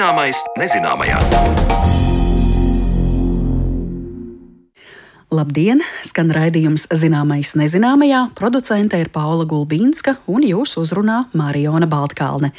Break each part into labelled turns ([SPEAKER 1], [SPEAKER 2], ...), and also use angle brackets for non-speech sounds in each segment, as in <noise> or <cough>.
[SPEAKER 1] Zināmais nezināmajā.
[SPEAKER 2] Labdien! Skan raidījums Zināmais nezināmajā. Producente ir Paula Gulbīnska un jūs uzrunā Mariona Baltkalne.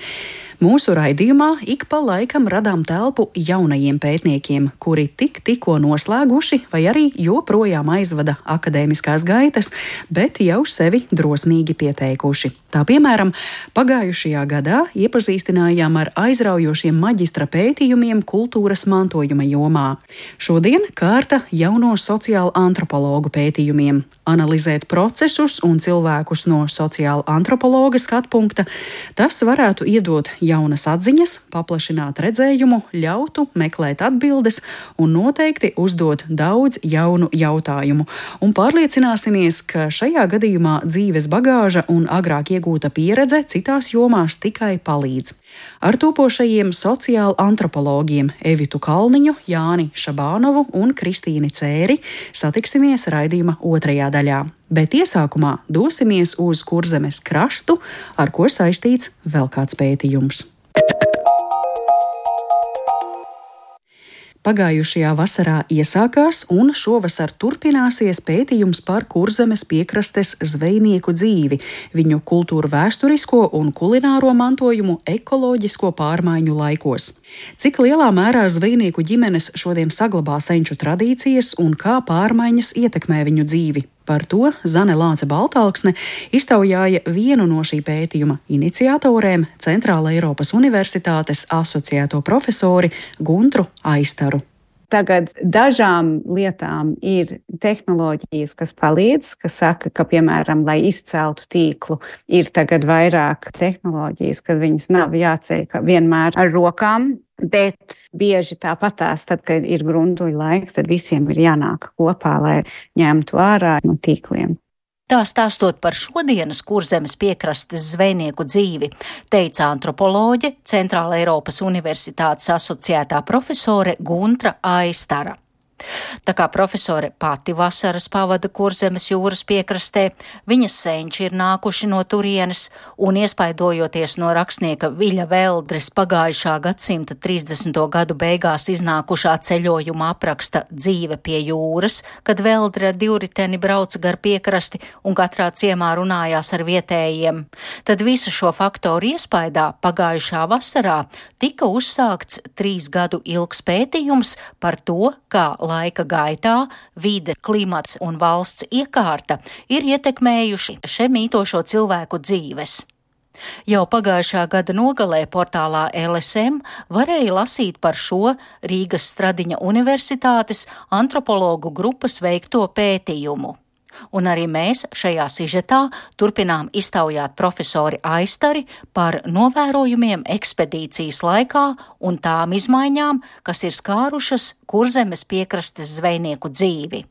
[SPEAKER 2] Mūsu raidījumā ik pa laikam radām telpu jaunajiem pētniekiem, kuri tik tikko noslēguši vai arī joprojām aizvada akadēmiskās gaitas, bet jau sevi drosmīgi pieteikuši. Tā piemēram, pagājušajā gadā iepazīstinājām ar aizraujošiem maģistra pētījumiem kultūras mantojuma jomā. Šodien kārta jauno sociālo antropologu pētījumiem - analizēt procesus un cilvēkus no sociāla antropologa skatu punkta. Tas varētu iedot jaunas atziņas, paplašināt redzējumu, ļautu meklēt atbildes un noteikti uzdot daudz jaunu jautājumu. Un pārliecināsimies, ka šajā gadījumā dzīves bagāža un agrāk iegūta pieredze citās jomās tikai palīdz. Ar topošajiem sociāla antropologiem Evitu Kalniņu, Jāni Šabānovu un Kristīni Cēri satiksimies raidījuma otrajā daļā. Bet iesākumā dosimies uz kurzemes krastu, ar ko saistīts vēl kāds pētījums. Pagājušajā vasarā iesākās un šovasar turpināsies pētījums par kurzemes piekrastes zvejnieku dzīvi, viņu kultūru vēsturisko un kulināro mantojumu ekoloģisko pārmaiņu laikos. Cik lielā mērā zvejnieku ģimenes šodien saglabā senču tradīcijas un kā pārmaiņas ietekmē viņu dzīvi? Par to Zane Lāce Baltāksne iztaujāja vienu no šī pētījuma iniciatoriem Centrāla Eiropas Universitātes asociēto profesori Guntru Aistaru.
[SPEAKER 3] Tagad dažām lietām ir tehnoloģijas, kas palīdz, kas saka, ka, piemēram, lai izceltu tīklu, ir tagad vairāk tehnoloģijas, ka viņas nav jāceļ vienmēr ar rokām, Bet bieži tāpatās, tad, kad ir gruntuļa laiks, tad visiem ir jānāk kopā, lai ņemtu ārā no tīkliem.
[SPEAKER 4] Tā stāstot par šodienas kurzemes piekrastes zvejnieku dzīvi, teica antropoloģe Centrāla Eiropas Universitātes asociētā profesore Guntra Aistara. Tā kā profesore pati vasaras pavada kurzemes jūras piekrastē, viņas senči ir nākuši no turienes un iespaidojoties no rakstnieka Viļa Veldres pagājušā gadsimta 30. gadu beigās iznākušā ceļojuma apraksta dzīve pie jūras, kad Veldre divriteni brauca gar piekrasti un katrā ciemā runājās ar vietējiem, tad visu šo faktoru iespaidā pagājušā vasarā tika uzsākts trīs gadu ilgs pētījums par to, kā laika gaitā vide, klimats un valsts iekārta ir ietekmējuši še mītošo cilvēku dzīves. Jau pagājušā gada nogalē portālā LSM varēja lasīt par šo Rīgas Stradiņa Universitātes antropologu grupas veikto pētījumu. Un arī mēs šajā sižetā turpinām iztaujāt profesori Aistari par novērojumiem ekspedīcijas laikā un tām izmaiņām, kas ir skārušas kurzemes piekrastes zvejnieku dzīvi.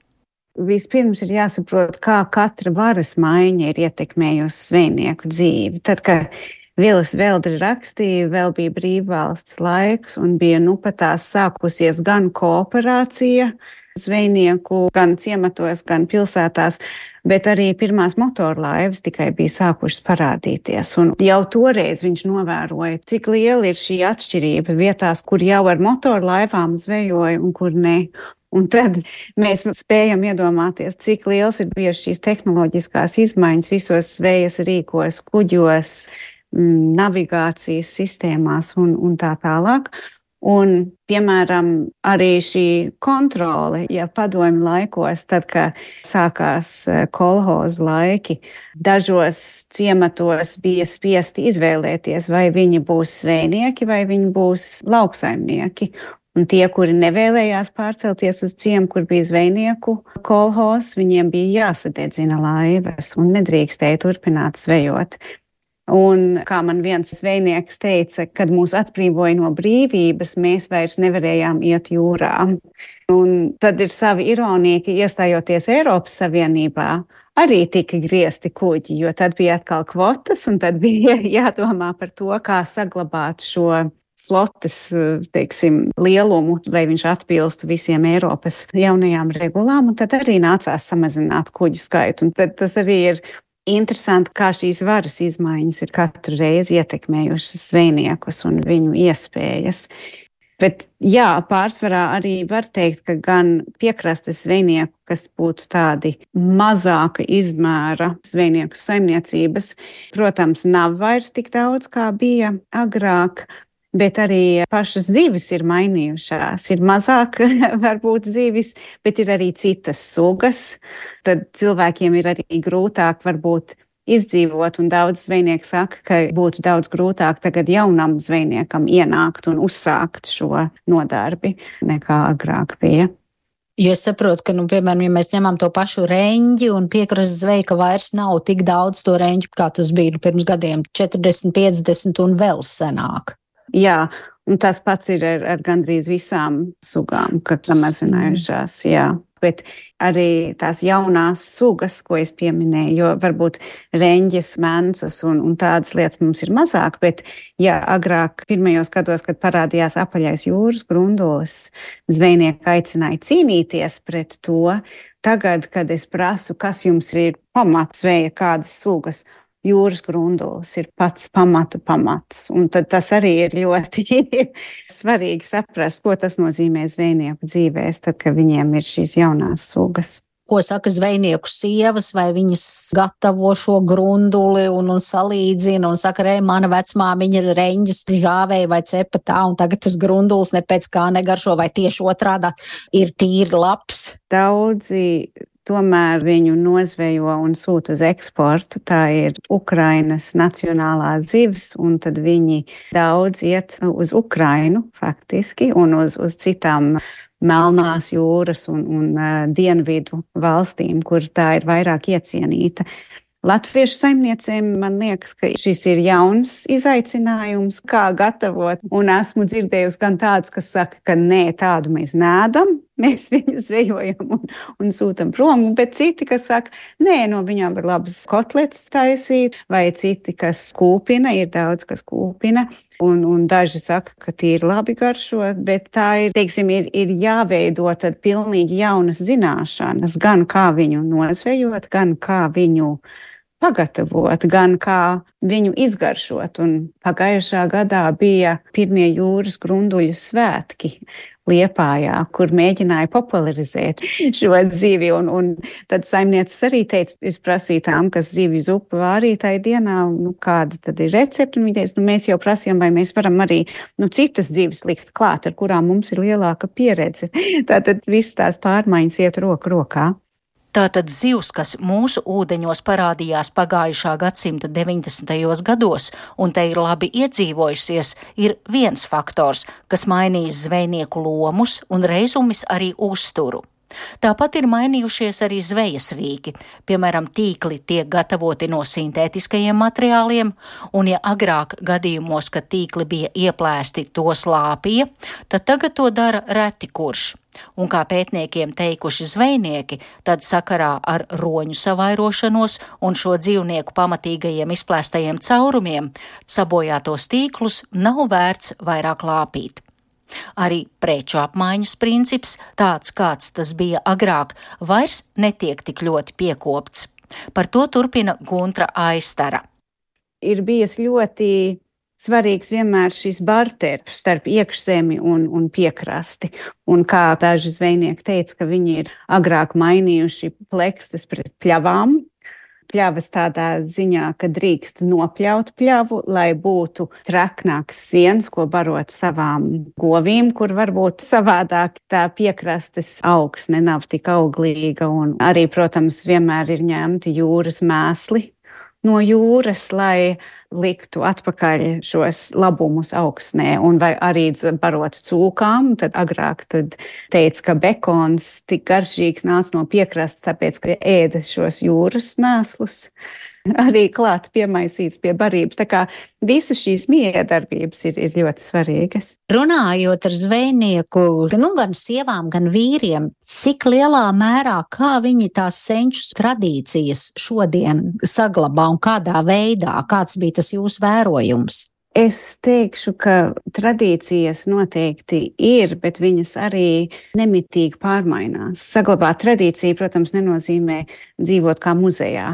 [SPEAKER 3] Vispirms ir jāsaprot, kā katra varas maiņa ir ietekmējusi zvejnieku dzīvi. Tad, kad Vilas Veldri rakstīja, vēl bija brīvvalsts laiks un bija nu pat tās sākusies gan kooperācija, uh, zvejnieku gan ciematos, gan pilsētās, bet arī pirmās motorlaivas tikai bija sākušas parādīties. Un jau toreiz viņš novēroja, cik liela ir šī atšķirība vietās, kur jau ar motorlaivām zvejoja un kur ne. Un tad mēs spējam iedomāties, cik liels ir bijušas šīs tehnoloģiskās izmaiņas visos zvejas rīkos, kuģos, mm, navigācijas sistēmās un, un tā tālāk. Un, piemēram, arī šī kontrole, ja padomju laikos, tad, kad sākās e, kolhozu laiki, dažos ciematos bija spiesti izvēlēties, vai viņi būs zvejnieki vai viņi būs lauksaimnieki. Un tie, kuri nevēlējās pārcelties uz ciemu, kur bija zvejnieku kolhos, viņiem bija jāsadedzina laivas un nedrīkstēja turpināt zvejot. Un, kā man viens zvejnieks teica, kad mūs atbrīvoja no brīvības, mēs vairs nevarējām iet jūrā. Un tad ir sava ironija, ka iestājoties Eiropas Savienībā, arī tika griezti kuģi, jo tad bija atkal kvotas, un tad bija <laughs> jādomā par to, kā saglabāt šo flotes teiksim, lielumu, lai viņš atbilstu visiem Eiropas jaunajām regulām. Tad arī nācās samazināt kuģu skaitu. Un tas arī ir Interesanti, kā šīs varas izmaiņas ir katru reizi ietekmējušas zvejniekus un viņu iespējas. Bet, jā, pārsvarā arī var teikt, ka gan piekrastes zvejnieku, kas būtu tādi mazāka izmēra zvejnieku saimniecības, protams, nav vairs tik daudz, kā bija agrāk. Bet arī pašas zivis ir mainījušās. Ir mazāk, <laughs> varbūt, zivis, bet ir arī citas sugas. Tad cilvēkiem ir arī grūtāk, varbūt, izdzīvot. Un daudz zvejnieku saka, ka būtu daudz grūtāk tagad jaunam zvejniekam ienākt un uzsākt šo nodarbi nekā agrāk bija.
[SPEAKER 1] Jo es saprotu, ka, nu, piemēram, ja mēs ņemam to pašu reņģi un piekrastes zveju, ka vairs nav tik daudz to reņģu, kā tas bija pirms gadiem, 40, 50 un vēl senāk.
[SPEAKER 3] Jā, un tas pats ir ar, ar gandrīz visām sugām, kad samazinājušās. Jā bet arī tās jaunās sugas, ko es pieminēju, jo varbūt reņģis, mēnsas un, un tādas lietas mums ir mazāk, bet ja agrāk, pirmajos gados, kad parādījās apaļais jūras grundulis, zvejnieki aicināja cīnīties pret to, tagad, kad es prasu, kas jums ir pamats zveja, kādas sugas, jūras grundulis ir pats pamata pamats. Un tas arī ir ļoti <laughs> svarīgi saprast, ko tas nozīmē zvejnieku dzīvēs, tad, kad viņiem ir šīs jaunās sugas.
[SPEAKER 1] Ko saka zvejnieku sievas, vai viņas gatavo šo grunduli un, un salīdzina un saka, re, mana vecmāmiņa ir reņģis, žāvēja vai cepa tā, un tagad tas grundulis ne pēc kā negaršo, vai tieši otrādā ir tīri labs.
[SPEAKER 3] Daudzi tomēr viņu nozvejo un sūta uz eksportu. Tā ir Ukrainas nacionālā zivs, un tad viņi daudz iet uz Ukrainu faktiski un uz, uz citām Melnās jūras un, un uh, dienvidu valstīm, kur tā ir vairāk iecienīta. Latviešu saimniecēm man liekas, ka šis ir jauns izaicinājums, kā gatavot. Un esmu dzirdējusi gan tādus, kas saka, ka nē, tādu mēs nēdam, mēs <laughs> viņus zvejojam un, un sūtam prom, bet citi, kas saka, nē, no viņām var labas kotletes taisīt, vai citi, kas kūpina, ir daudz, kas kūpina. Un, un daži saka, ka tie ir labi garšo, bet tā ir, teiksim, ir, ir jāveido tad pilnīgi jaunas zināšanas, gan kā viņu nozvejot, gan kā viņu pagatavot, gan kā viņu izgaršot. Un pagājušā gadā bija pirmie jūras grunduļu svētki. Liepājā, kur mēģināja popularizēt <laughs> šo dzīvi. Un, un tad saimnieces arī teica, es prasīju tām, kas zivju zupu vārīja tajā dienā, nu, kāda tad ir recepte. Viņi teica, nu, mēs jau prasījām, vai mēs varam arī nu, citas zivis likt klāt, ar kurām mums ir lielāka pieredze. <laughs> Tātad viss tās pārmaiņas iet roku rokā.
[SPEAKER 4] Tātad zivs, kas mūsu ūdeņos parādījās pagājušā gadsimta 90. gados un te ir labi iedzīvojusies, ir viens faktors, kas mainījis zvejnieku lomus un reizumis arī uzturu. Tāpat ir mainījušies arī zvejas rīki. Piemēram, tīkli tiek gatavoti no sintētiskajiem materiāliem, un ja agrāk gadījumos, kad tīkli bija ieplēsti, to slāpīja, tad tagad to dara reti kurš. Un kā pētniekiem teikuši zvejnieki, tad sakarā ar roņu savairošanos un šo dzīvnieku pamatīgajiem izplēstajiem caurumiem sabojātos tīklus nav vērts vairāk lāpīt. Arī preču apmaiņas princips, tāds kāds tas bija agrāk, vairs netiek tik ļoti piekopts. Par to turpina Guntra Aistara.
[SPEAKER 3] Ir bijis ļoti svarīgs vienmēr šis barteris starp iekšzemi un, un piekrasti. Un kā daži zvejnieki teica, ka viņi ir agrāk mainījuši plekstes pret pļavām. Pļavas tādā ziņā, ka drīkst nopļaut pļavu, lai būtu traknāks siens, ko barot savām govīm, kur varbūt savādāk tā piekrastes augsne nav tik auglīga. Un arī, protams, vienmēr ir ņemti jūras mēsli no jūras, lai liktu atpakaļ šos labumus augsnē, un arī barot cūkām. Tad agrāk tad teica, ka bekons tik garšīgs nāca no piekrastes, tāpēc, ka ēda šos jūras mēslus <laughs> arī klāt piemaisīts pie barības. Tā kā visas šīs miedarbības ir, ir ļoti svarīgas.
[SPEAKER 1] Runājot ar zvejnieku, nu, gan sievām, gan vīriem, cik lielā mērā kā viņi tās senču tradīcijas šodien saglabā un kādā veidā, kāds bija tas jūsu vērojums?
[SPEAKER 3] Es teikšu, ka tradīcijas noteikti ir, bet viņas arī nemitīgi pārmainās. Saglabāt tradīciju, protams, nenozīmē dzīvot kā muzejā.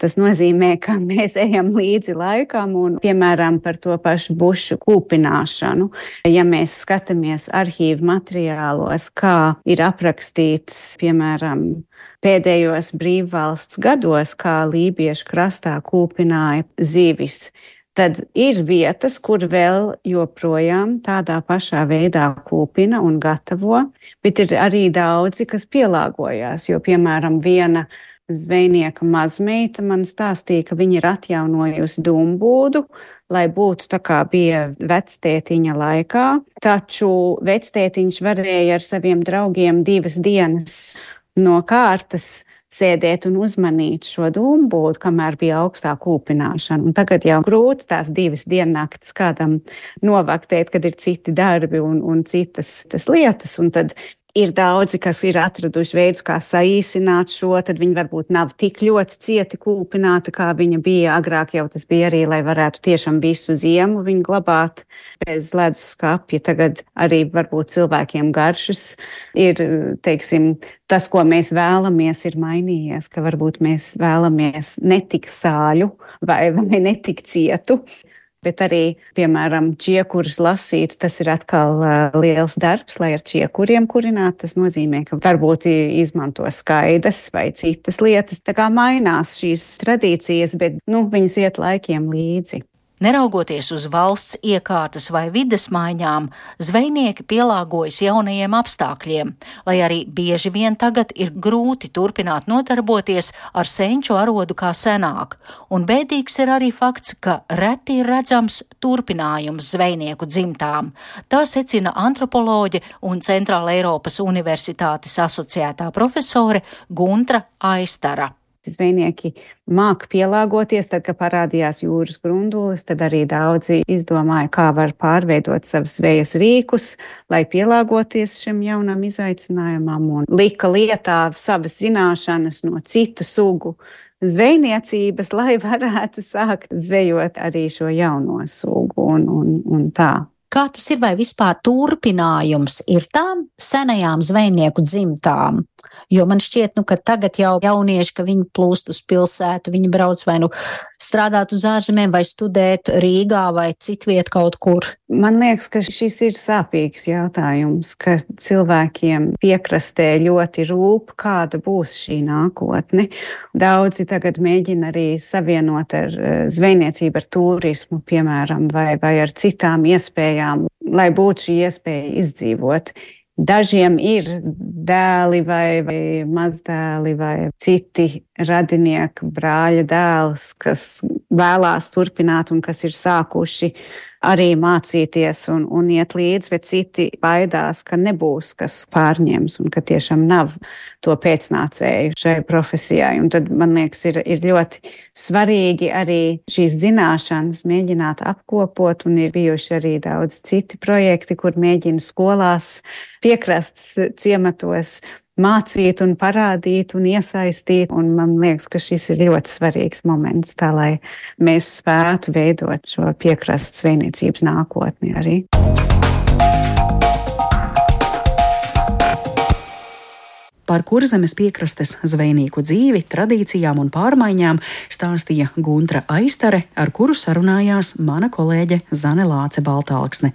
[SPEAKER 3] Tas nozīmē, ka <laughs> mēs ejam līdzi laikam un, piemēram, par to pašu bušu kūpināšanu. Ja mēs skatāmies arhīvu materiālos, kā ir aprakstīts, piemēram, pēdējos brīvvalsts gados, kā lībiešu krastā kūpināja zivis tad ir vietas, kur vēl joprojām tādā pašā veidā kūpina un gatavo, bet ir arī daudzi, kas pielāgojās. Jo, piemēram, viena zvejnieka mazmeita man stāstīja, ka viņa ir atjaunojusi dumbūdu, lai būtu tā kā bija vectētiņa laikā, taču vectētiņš varēja ar saviem draugiem divas dienas no kārtas sēdēt un uzmanīt šo dūmbūdu, kamēr bija augstā kūpināšana. Un tagad jau grūti tās divas diennaktis kādam novaktēt, kad ir citi darbi un, un citas lietas. Un tad ir daudzi, kas ir atraduši veidus, kā saīsināt šo, tad viņi varbūt nav tik ļoti cieti kūpināti, kā viņa bija agrāk. Jau tas bija arī, lai varētu tiešām visu ziemu viņu glabāt bez ledus skapja. Tagad arī varbūt cilvēkiem garšas ir, teiksim, tas, ko mēs vēlamies, ir mainījies, ka varbūt mēs vēlamies netik sāļu vai, vai netik cietu bet arī, piemēram, čiekurus lasīt, tas ir atkal uh, liels darbs, lai ar čiekuriem kurinātu. Tas nozīmē, ka varbūt izmanto skaidrs vai citas lietas. Tā kā mainās šīs tradīcijas, bet nu, viņas iet laikiem līdzi.
[SPEAKER 4] Neraugoties uz valsts iekārtas vai vides maiņām, zvejnieki pielāgojas jaunajiem apstākļiem, lai arī bieži vien tagad ir grūti turpināt nodarboties ar senču arodu kā senāk, un bēdīgs ir arī fakts, ka reti ir redzams turpinājums zvejnieku dzimtām. Tā secina antropoloģe un Centrāla Eiropas Universitātes asociētā profesore Guntra Aistara.
[SPEAKER 3] Zvejnieki māk pielāgoties, tad, kad parādījās jūras grundulis, tad arī daudzi izdomāja, kā var pārveidot savus zvejas rīkus, lai pielāgoties šim jaunam izaicinājumam un lika lietā savas zināšanas no citu sugu zvejniecības, lai varētu sākt zvejot arī šo jauno sugu un, un, un tā.
[SPEAKER 1] Kā tas ir, vai vispār turpinājums ir tām senajām zvejnieku dzimtām? Jo man šķiet, nu, ka tagad jau jaunieši, ka viņi plūst uz pilsētu, viņi brauc vai nu strādāt uz ārzemēm, vai studēt Rīgā vai citviet kaut kur.
[SPEAKER 3] Man liekas, ka šis ir sāpīgs jautājums, ka cilvēkiem piekrastē ļoti rūp, kāda būs šī nākotne. Daudzi tagad mēģina arī savienot ar eh, zvejniecību, ar turismu, piemēram, vai, vai ar citām iespējām, lai būtu šī iespēja izdzīvot. Dažiem ir dēli vai, vai mazdēli vai citi radinieki, brāļa dēls, kas vēlās turpināt un kas ir sākuši arī mācīties un, un iet līdzi, bet citi baidās, ka nebūs kas pārņems un ka tiešām nav to pēcnācēju šai profesijai. Un tad man liekas, ir, ir ļoti svarīgi arī šīs zināšanas mēģināt apkopot, un ir bijuši arī daudz citi projekti, kur mēģina skolās, piekrastes ciematos mācīt un parādīt un iesaistīt. Un man liekas, ka šis ir ļoti svarīgs moments, tā lai mēs spētu veidot šo piekrastes zvejniecības nākotni arī.
[SPEAKER 2] Par kurzemes piekrastes zvejnieku dzīvi, tradīcijām un pārmaiņām stāstīja Guntra Aistare, ar kuru sarunājās mana kolēģe Zane Lāce Baltāksne.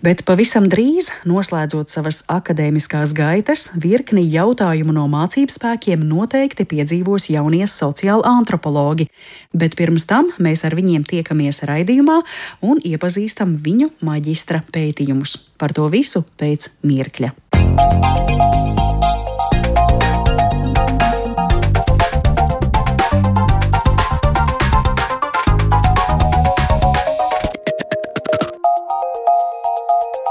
[SPEAKER 2] Bet pavisam drīz, noslēdzot savas akadēmiskās gaitas, virkni jautājumu no mācību spēkiem noteikti piedzīvos jaunie sociāli antropologi. Bet pirms tam mēs ar viņiem tiekamies raidījumā un iepazīstam viņu maģistra pētījumus. Par to visu pēc mirkļa.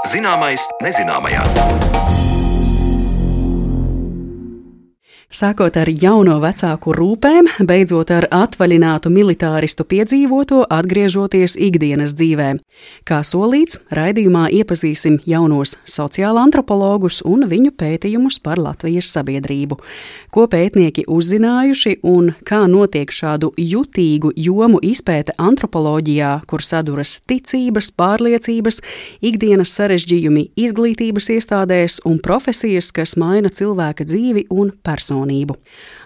[SPEAKER 5] Zināmais nezināmajā.
[SPEAKER 6] Sākot ar jauno vecāku rūpēm, beidzot ar atvaļinātu militāristu piedzīvoto, atgriežoties ikdienas dzīvē. Kā solīts, raidījumā iepazīsim jaunos sociāla antropologus un viņu pētījumus par Latvijas sabiedrību. Ko pētnieki uzzinājuši un kā notiek šādu jutīgu jomu izpēte antropoloģijā, kur saduras ticības, pārliecības, ikdienas sarežģījumi izglītības iestādēs un profesijas, kas maina cilvēka dzīvi un personu personību.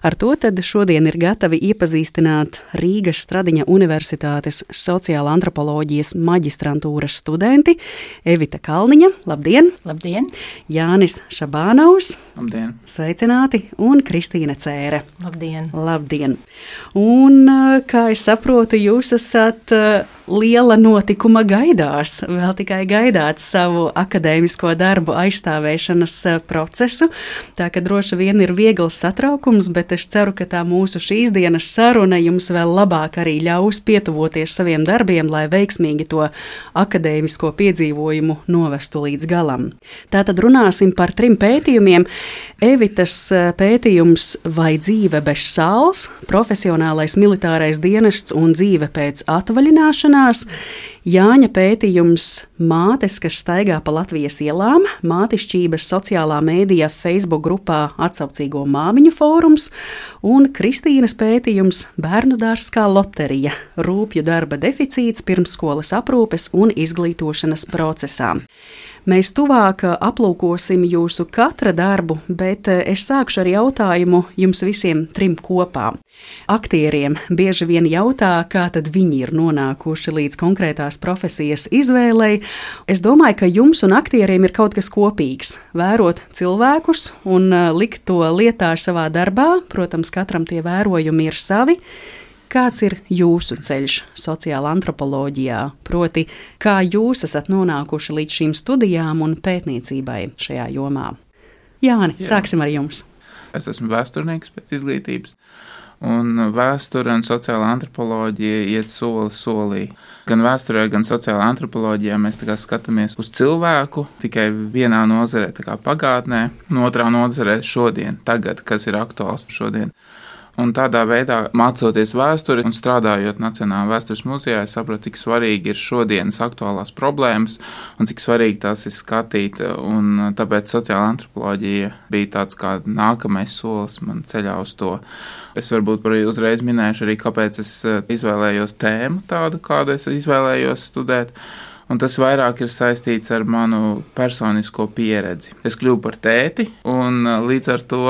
[SPEAKER 6] Ar to tad šodien ir gatavi iepazīstināt Rīgas Stradiņa Universitātes sociāla antropoloģijas maģistrantūras studenti Evita Kalniņa, labdien!
[SPEAKER 5] Labdien!
[SPEAKER 6] Jānis Šabānaus,
[SPEAKER 7] labdien!
[SPEAKER 6] Sveicināti! Un Kristīna Cēre.
[SPEAKER 5] Labdien!
[SPEAKER 6] Labdien! Un, kā es saprotu, jūs esat liela notikuma gaidās, vēl tikai gaidāt savu akadēmisko darbu aizstāvēšanas procesu. Tā ka droši vien ir viegls satraukums, bet es ceru, ka tā mūsu šīs dienas saruna jums vēl labāk arī ļaus pietuvoties saviem darbiem, lai veiksmīgi to akadēmisko piedzīvojumu novestu līdz galam. Tātad runāsim par trim pētījumiem. Evitas pētījums vai dzīve bez sāls, profesionālais militārais dienests un dzīve pēc atvaļināšanās. Jāņa pētījums Mātes, kas staigā pa Latvijas ielām, mātišķības sociālā mēdījā Facebook grupā atsaucīgo māmiņu fórums un Kristīnas pētījums Bērnu dārzs kā loterija - rūpju darba deficīts pirmsskolas aprūpes un izglītošanas procesā. Mēs tuvāk aplūkosim jūsu katra darbu, bet eh, es sākšu ar jautājumu jums visiem trim kopā. Aktieriem bieži vien jautā, kā tad viņi ir nonākuši līdz konkrētās profesijas izvēlei. Es domāju, ka jums un aktieriem ir kaut kas kopīgs - vērot cilvēkus un eh, likt to lietā savā darbā. Protams, katram tie vērojumi ir savi. Kāds ir jūsu ceļš sociālā antropoloģijā? Proti, kā jūs esat nonākuši līdz šīm studijām un pētniecībai šajā jomā? Jāni, Jā. sāksim ar jums.
[SPEAKER 7] Es esmu vēsturnieks pēc izglītības. Un vēsture un sociālā antropoloģija iet soli solī. Gan vēsturē, gan sociālā antropoloģijā mēs skatāmies uz cilvēku tikai vienā nozarē, tā kā pagātnē, un otrā nozarē šodien, tagad, kas ir aktuāls šodien. Un tādā veidā, mācoties vēsturi un strādājot Nacionālajā vēstures muzejā, es sapratu, cik svarīgi ir šodienas aktuālās problēmas un cik svarīgi tās ir skatīt. Un tāpēc sociāla antropoloģija bija tāds kā nākamais solis man ceļā uz to. Es varbūt arī uzreiz minēšu arī, kāpēc es eh, izvēlējos tēmu tādu, kādu es izvēlējos studēt. Un tas vairāk ir saistīts ar manu personisko pieredzi. Es kļuvu par tēti, un uh, līdz ar to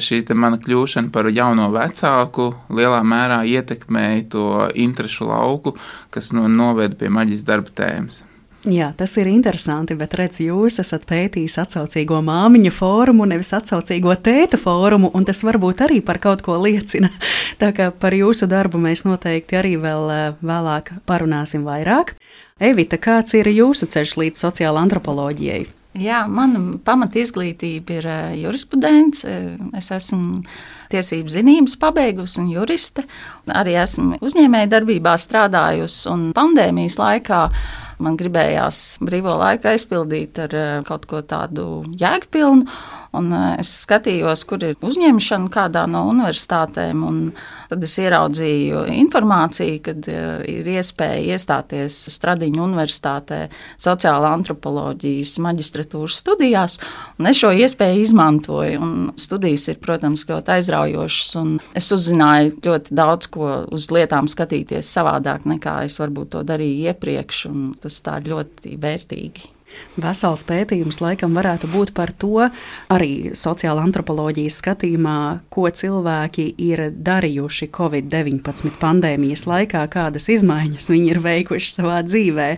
[SPEAKER 7] šī mana kļūšana par jauno vecāku lielā mērā ietekmēja to interešu lauku, kas noveda pie maģijas darba tēmas.
[SPEAKER 6] Jā, tas ir interesanti, bet redz, jūs esat pētījis atsaucīgo māmiņu fórumu, nevis atsaucīgo tēta fórumu, un tas varbūt arī par kaut ko liecina. <laughs> Tā kā par jūsu darbu mēs noteikti arī vēl uh, vēlāk parunāsim vairāk. Evita, kāds ir jūsu ceļš līdz sociālajai antropoloģijai?
[SPEAKER 5] Jā, mana pamata izglītība ir eh, jurisprudence. Es esmu tiesību zinības pabeigusi un juriste. Arī esmu uzņēmēja darbībā strādājusi un pandēmijas laikā. Man gribējās brīvo laiku aizpildīt ar eh, kaut ko tādu jēgpilnu, un eh, es skatījos, kur ir uzņemšana kādā no universitātēm. Tad es ieraudzīju informāciju, kad e, ir iespēja iestāties Stradiņu universitātē sociāla antropoloģijas maģistratūras studijās, un es šo iespēju izmantoju. Un studijas ir, protams, ļoti aizraujošas, un es uzzināju ļoti daudz ko uz lietām skatīties savādāk nekā es varbūt to darīju iepriekš, un tas tā ļoti vērtīgi.
[SPEAKER 6] Vesels pētījums laikam varētu būt par to, arī sociāla antropoloģijas skatījumā, ko cilvēki ir darījuši Covid-19 pandēmijas laikā, kādas izmaiņas viņi ir veikuši savā dzīvē.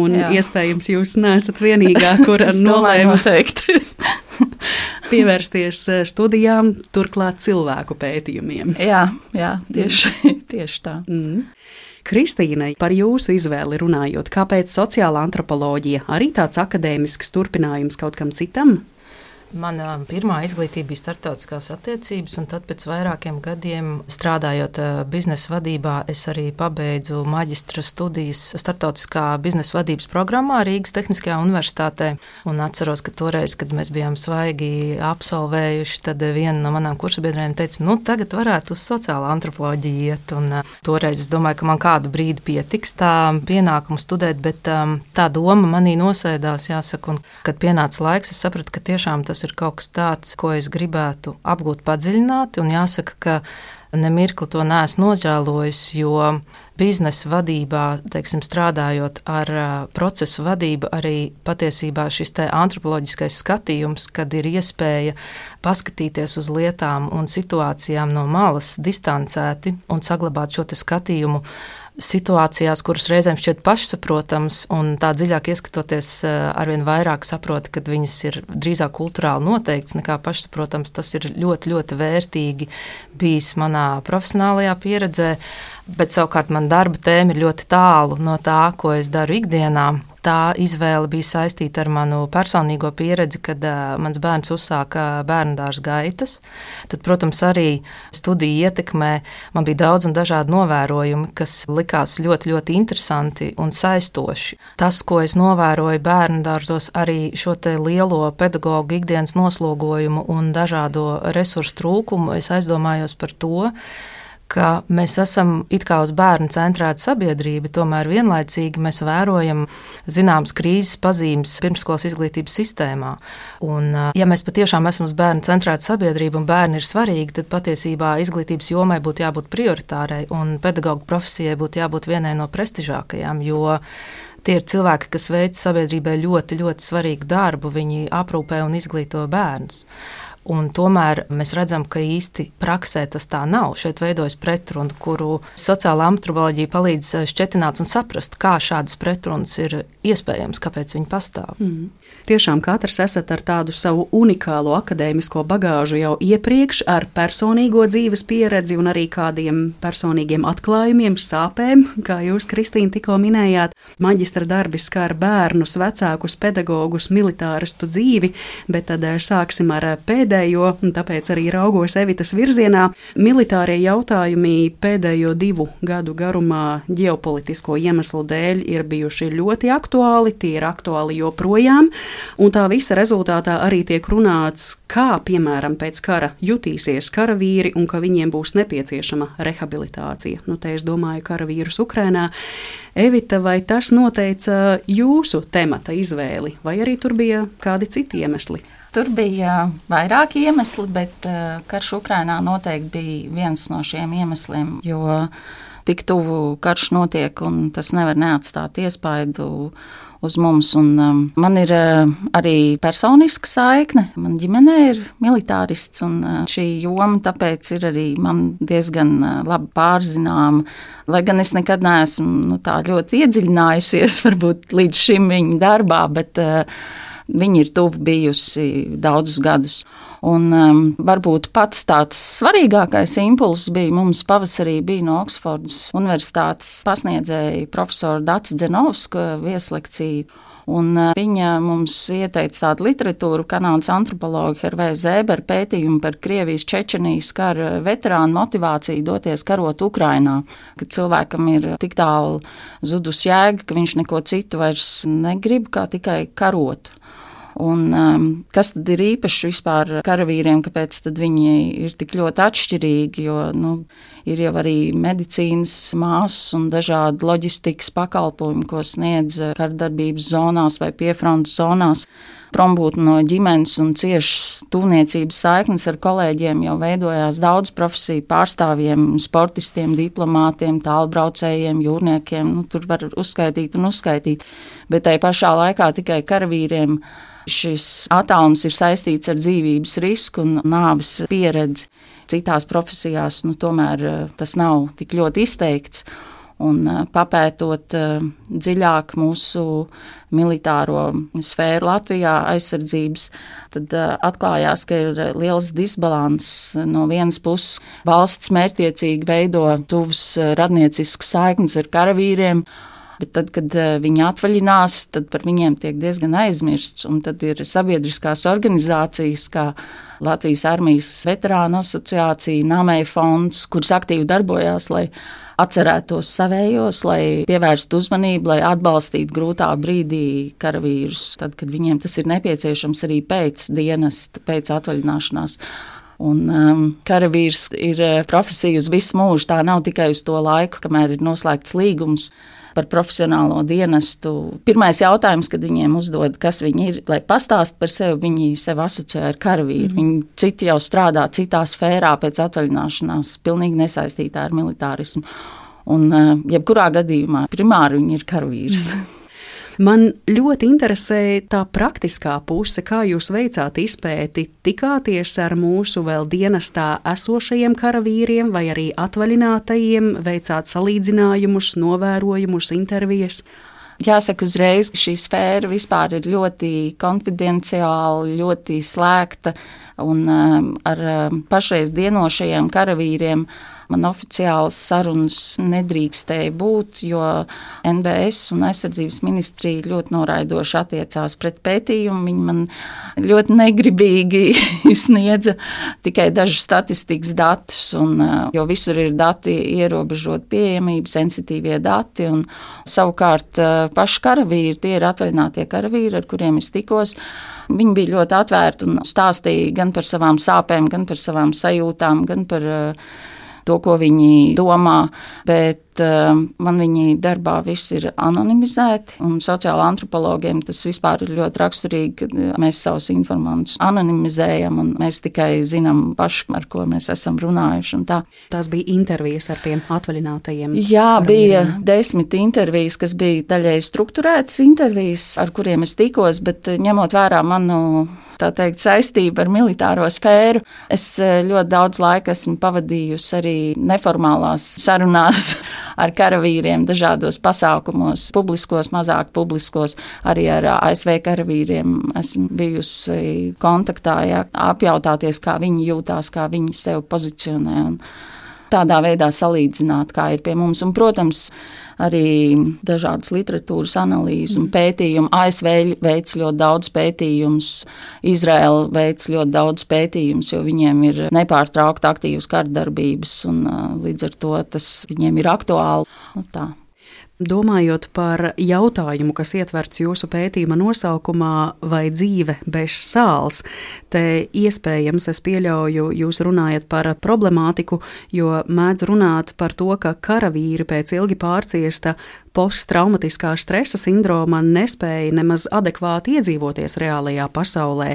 [SPEAKER 6] Un Jā. iespējams, jūs neesat vienīgā, kur <laughs> nolēma teikt. <laughs> pievērsties eh, studijām, turklāt cilvēku pētījumiem.
[SPEAKER 5] Jā, jā tieši, tieši tā.
[SPEAKER 6] Mm. Kristīnai, par jūsu izvēli runājot, kāpēc sociālā antropoloģija arī tāds akadēmisks turpinājums kaut kam citam?
[SPEAKER 8] Mana pirmā izglītība bija starptautiskās attiecības, un tad pēc vairākiem gadiem strādājot biznesa vadībā, es arī pabeidzu maģistra studijas starptautiskā biznesa vadības programmā Rīgas Tehniskajā universitātē. Un atceros, ka toreiz, kad mēs bijām svaigi absolvējuši, tad viena no manām kursabiedrēm teica, nu tagad varētu uz sociālo antropoloģiju iet. Un, uh, toreiz es domāju, ka man kādu brīdi pietiks tā pienākumu studēt, bet um, tā doma manī nosēdās, jāsaka, un kad pienāca laiks, es sapratu, ka tiešām tas ir kaut kas tāds, ko es gribētu apgūt padziļināti. Un jāsaka, ka nemirkli to neesmu nožēlojis, jo biznesa vadībā, teiksim, strādājot ar procesu vadību, arī patiesībā šis antropoloģiskais skatījums, kad ir iespēja paskatīties uz lietām un situācijām no malas, distancēti un saglabāt šo skatījumu situācijās, kuras reizēm šķiet pašsaprotamas, un tā dziļāk ieskatoties, eh, arvien vairāk saproti, ka viņas ir drīzāk kultūrāli noteikts nekā pašsaprotams. Tas ir ļoti, ļoti vērtīgi bijis manā profesionālajā pieredzē, bet savukārt man darba tēma ir ļoti tālu no tā, ko es daru ikdienā tā izvēle bija saistīta ar manu personīgo pieredzi, kad uh, mans bērns uzsāka bērnu dārza gaitas. Tad, protams, arī studiju ietekmē man bija daudz un dažādi novērojumi, kas likās ļoti, ļoti interesanti un saistoši. Tas, ko es novēroju bērnu dārzos, arī šo lielo pedagoģu ikdienas noslogojumu un dažādo resursu trūkumu, es aizdomājos par to, ka mēs esam it kā uz bērnu centrēta sabiedrība, tomēr vienlaicīgi mēs vērojam zināmas krīzes pazīmes pirmskolas izglītības sistēmā. Un, ja mēs patiešām esam uz bērnu centrēta sabiedrība un bērni ir svarīgi, tad patiesībā izglītības jomai būtu jābūt prioritārai un pedagoģa profesijai būtu jābūt vienai no prestižākajām, jo tie ir cilvēki, kas veic sabiedrībai ļoti, ļoti svarīgu darbu. Viņi aprūpē un izglīto bērnus. Un tomēr mēs redzam, ka īsti praksē tas tā nav. Šeit veidojas pretruna, kuru sociālā antropoloģija palīdz eh, šķietināt un saprast, kā šādas pretrunas ir iespējams, kāpēc viņi pastāv. Mm.
[SPEAKER 2] Tiešām katrs esat ar tādu savu unikālo akadēmisko bagāžu jau iepriekš, ar personīgo dzīves pieredzi un arī kādiem personīgiem atklājumiem, sāpēm, kā jūs, Kristīna, tikko minējāt. Maģistra darbi skar bērnus, vecākus, pedagogus, militāristu dzīvi, bet tad eh, sāksim ar pēdējo pēdējo, un tāpēc arī raugos Evitas virzienā. Militārie jautājumi pēdējo divu gadu garumā ģeopolitisko iemeslu dēļ ir bijuši ļoti aktuāli, tie ir aktuāli joprojām, un tā visa rezultātā arī tiek runāts, kā piemēram pēc kara jutīsies karavīri un ka viņiem būs nepieciešama rehabilitācija. Nu, te es domāju karavīrus Ukrainā. Evita, vai tas noteica jūsu temata izvēli, vai arī tur bija kādi citi iemesli?
[SPEAKER 5] Tur bija vairāki iemesli, bet eh, karš Ukrainā noteikti bija viens no šiem iemesliem, jo tik tuvu karš notiek un tas nevar neatstāt iespaidu uz mums. Un, um, man ir uh, arī personiska saikne. Man ģimenē ir militārists, un uh, šī joma tāpēc ir arī man diezgan uh, labi pārzināma. Lai gan es nekad neesmu nu, tā ļoti iedziļinājusies <laughs> varbūt līdz šim viņa darbā, bet uh, Viņa ir tuvu bijusi daudzus gadus. Un um, varbūt pats tāds svarīgākais impulss bija mums pavasarī bija no Oksfordas Universitātes pasniedzēja profesora Dats Denovska vieslekcija. Un uh, viņa mums ieteica tādu literatūru, kanādas antropologa Hervēja Zēbera pētījumu par Krievijas Čečenijas kara veterānu motivāciju doties karot Ukrainā, ka cilvēkam ir tik tālu zudus jēga, ka viņš neko citu vairs negrib, kā tikai karot. Un, um, kas tad ir īpaši vispār karavīriem, kāpēc viņi ir tik ļoti atšķirīgi? Jo nu, ir jau arī medicīnas māsas un dažādi loģistikas pakalpojumi, ko sniedz kardarbības zonās vai piefrontes zonās. Prombūtne no ģimenes un ciešas tūniecības saiknes ar kolēģiem jau veidojās daudz profesiju pārstāvjiem, sportistiem, diplomātiem, tālbraucējiem, jūrniekiem. Nu, tur var uzskaitīt un uzskaitīt, bet tai pašā laikā tikai karavīriem Šis attālums ir saistīts ar dzīvības risku un nāves pieredzi. Citās profesijās nu, tomēr eh, tas nav tik ļoti izteikts. Un papētot dziļāk mūsu militāro sfēru Latvijā, aizsardzības, tad atklājās, ka ir liels disbalans. No vienas puses, valsts mērķiecīgi veido tuvas radnieciskas saiknes ar karavīriem, Bet tad, kad viņi atvaļinās, tad par viņiem tiek diezgan aizmirsts. Un tad ir sabiedriskās organizācijas, kā Latvijas armijas veterānu asociācija, Nāmēja fonds, kuras aktīvi darbojās, lai atcerētos savējos, lai pievērstu uzmanību, lai atbalstītu grūtā brīdī karavīrus, tad, kad viņiem tas ir nepieciešams arī pēc dienas, pēc atvaļināšanās. Un um, karavīrs ir uh, profesija uz visu mūžu. Tā nav tikai uz to laiku, kamēr ir noslēgts līgums par profesionālo dienestu. Pirmais jautājums, kad viņiem uzdod, kas viņi ir, lai pastāst par sevi, viņi sevi asociē ar karavīru. Mm. Viņi citi jau strādā citā sfērā pēc atvaļināšanās, pilnīgi nesaistītā ar militārismu. Un, uh, jebkurā gadījumā, primāri viņi ir karavīrs. Mm. <laughs>
[SPEAKER 2] Man ļoti interesē tā praktiskā puse, kā jūs veicāt izpēti. Tikāties ar mūsu vēl dienestā esošajiem karavīriem vai arī atvaļinātajiem, veicāt salīdzinājumus, novērojumus, intervijas.
[SPEAKER 5] Jāsaka, uzreiz šī sfēra vispār ir ļoti konfidenciāla, ļoti slēgta un um, ar um, pašreiz dienošajiem karavīriem man oficiālas sarunas nedrīkstēja būt, jo NBS un aizsardzības ministrija ļoti noraidoši attiecās pret pētījumu. Viņi man ļoti negribīgi <laughs> sniedza tikai dažus statistikas datus, un, jo visur ir dati ierobežot pieejamību, sensitīvie dati, un savukārt paši karavīri, tie ir atvaļinātie karavīri, ar kuriem es tikos. Viņi bija ļoti atvērti un stāstīja gan par savām sāpēm, gan par savām sajūtām, gan par uh, to, ko viņi domā, bet uh, man viņi darbā viss ir anonimizēti, un sociāla antropologiem tas vispār ir ļoti raksturīgi, ka mēs savus informantus anonimizējam, un mēs tikai zinām paši, ar ko mēs esam runājuši. Tā.
[SPEAKER 2] Tās bija intervijas ar tiem atvaļinātajiem.
[SPEAKER 5] Jā, bija desmit intervijas, kas bija daļai strukturētas intervijas, ar kuriem es tikos, bet ņemot vērā manu tā teikt, saistība ar militāro sfēru. Es eh, ļoti daudz laika esmu pavadījusi arī neformālās <laughs> sarunās ar karavīriem, dažādos pasākumos, publiskos, mazāk publiskos, arī ar ASV karavīriem. Esmu bijusi kontaktā, jā, apjautāties, kā viņi jūtās, kā viņi sevi pozicionē. Un tādā veidā salīdzināt, kā ir pie mums. Un, protams, arī dažādas literatūras analīzes un pētījumu. ASV veic ļoti daudz pētījumus, Izraela veic ļoti daudz pētījumus, jo viņiem ir nepārtraukti aktīvas kardarbības, un līdz ar to tas viņiem ir aktuāli. Nu, tā.
[SPEAKER 2] Domājot par jautājumu, kas ietverts jūsu pētījuma nosaukumā, vai dzīve bez sāls, te iespējams es pieļauju, jūs runājat par problemātiku, jo mēdz runāt par to, ka karavīri pēc ilgi pārciesta posttraumatiskā stresa sindroma nespēja nemaz adekvāti iedzīvoties reālajā pasaulē,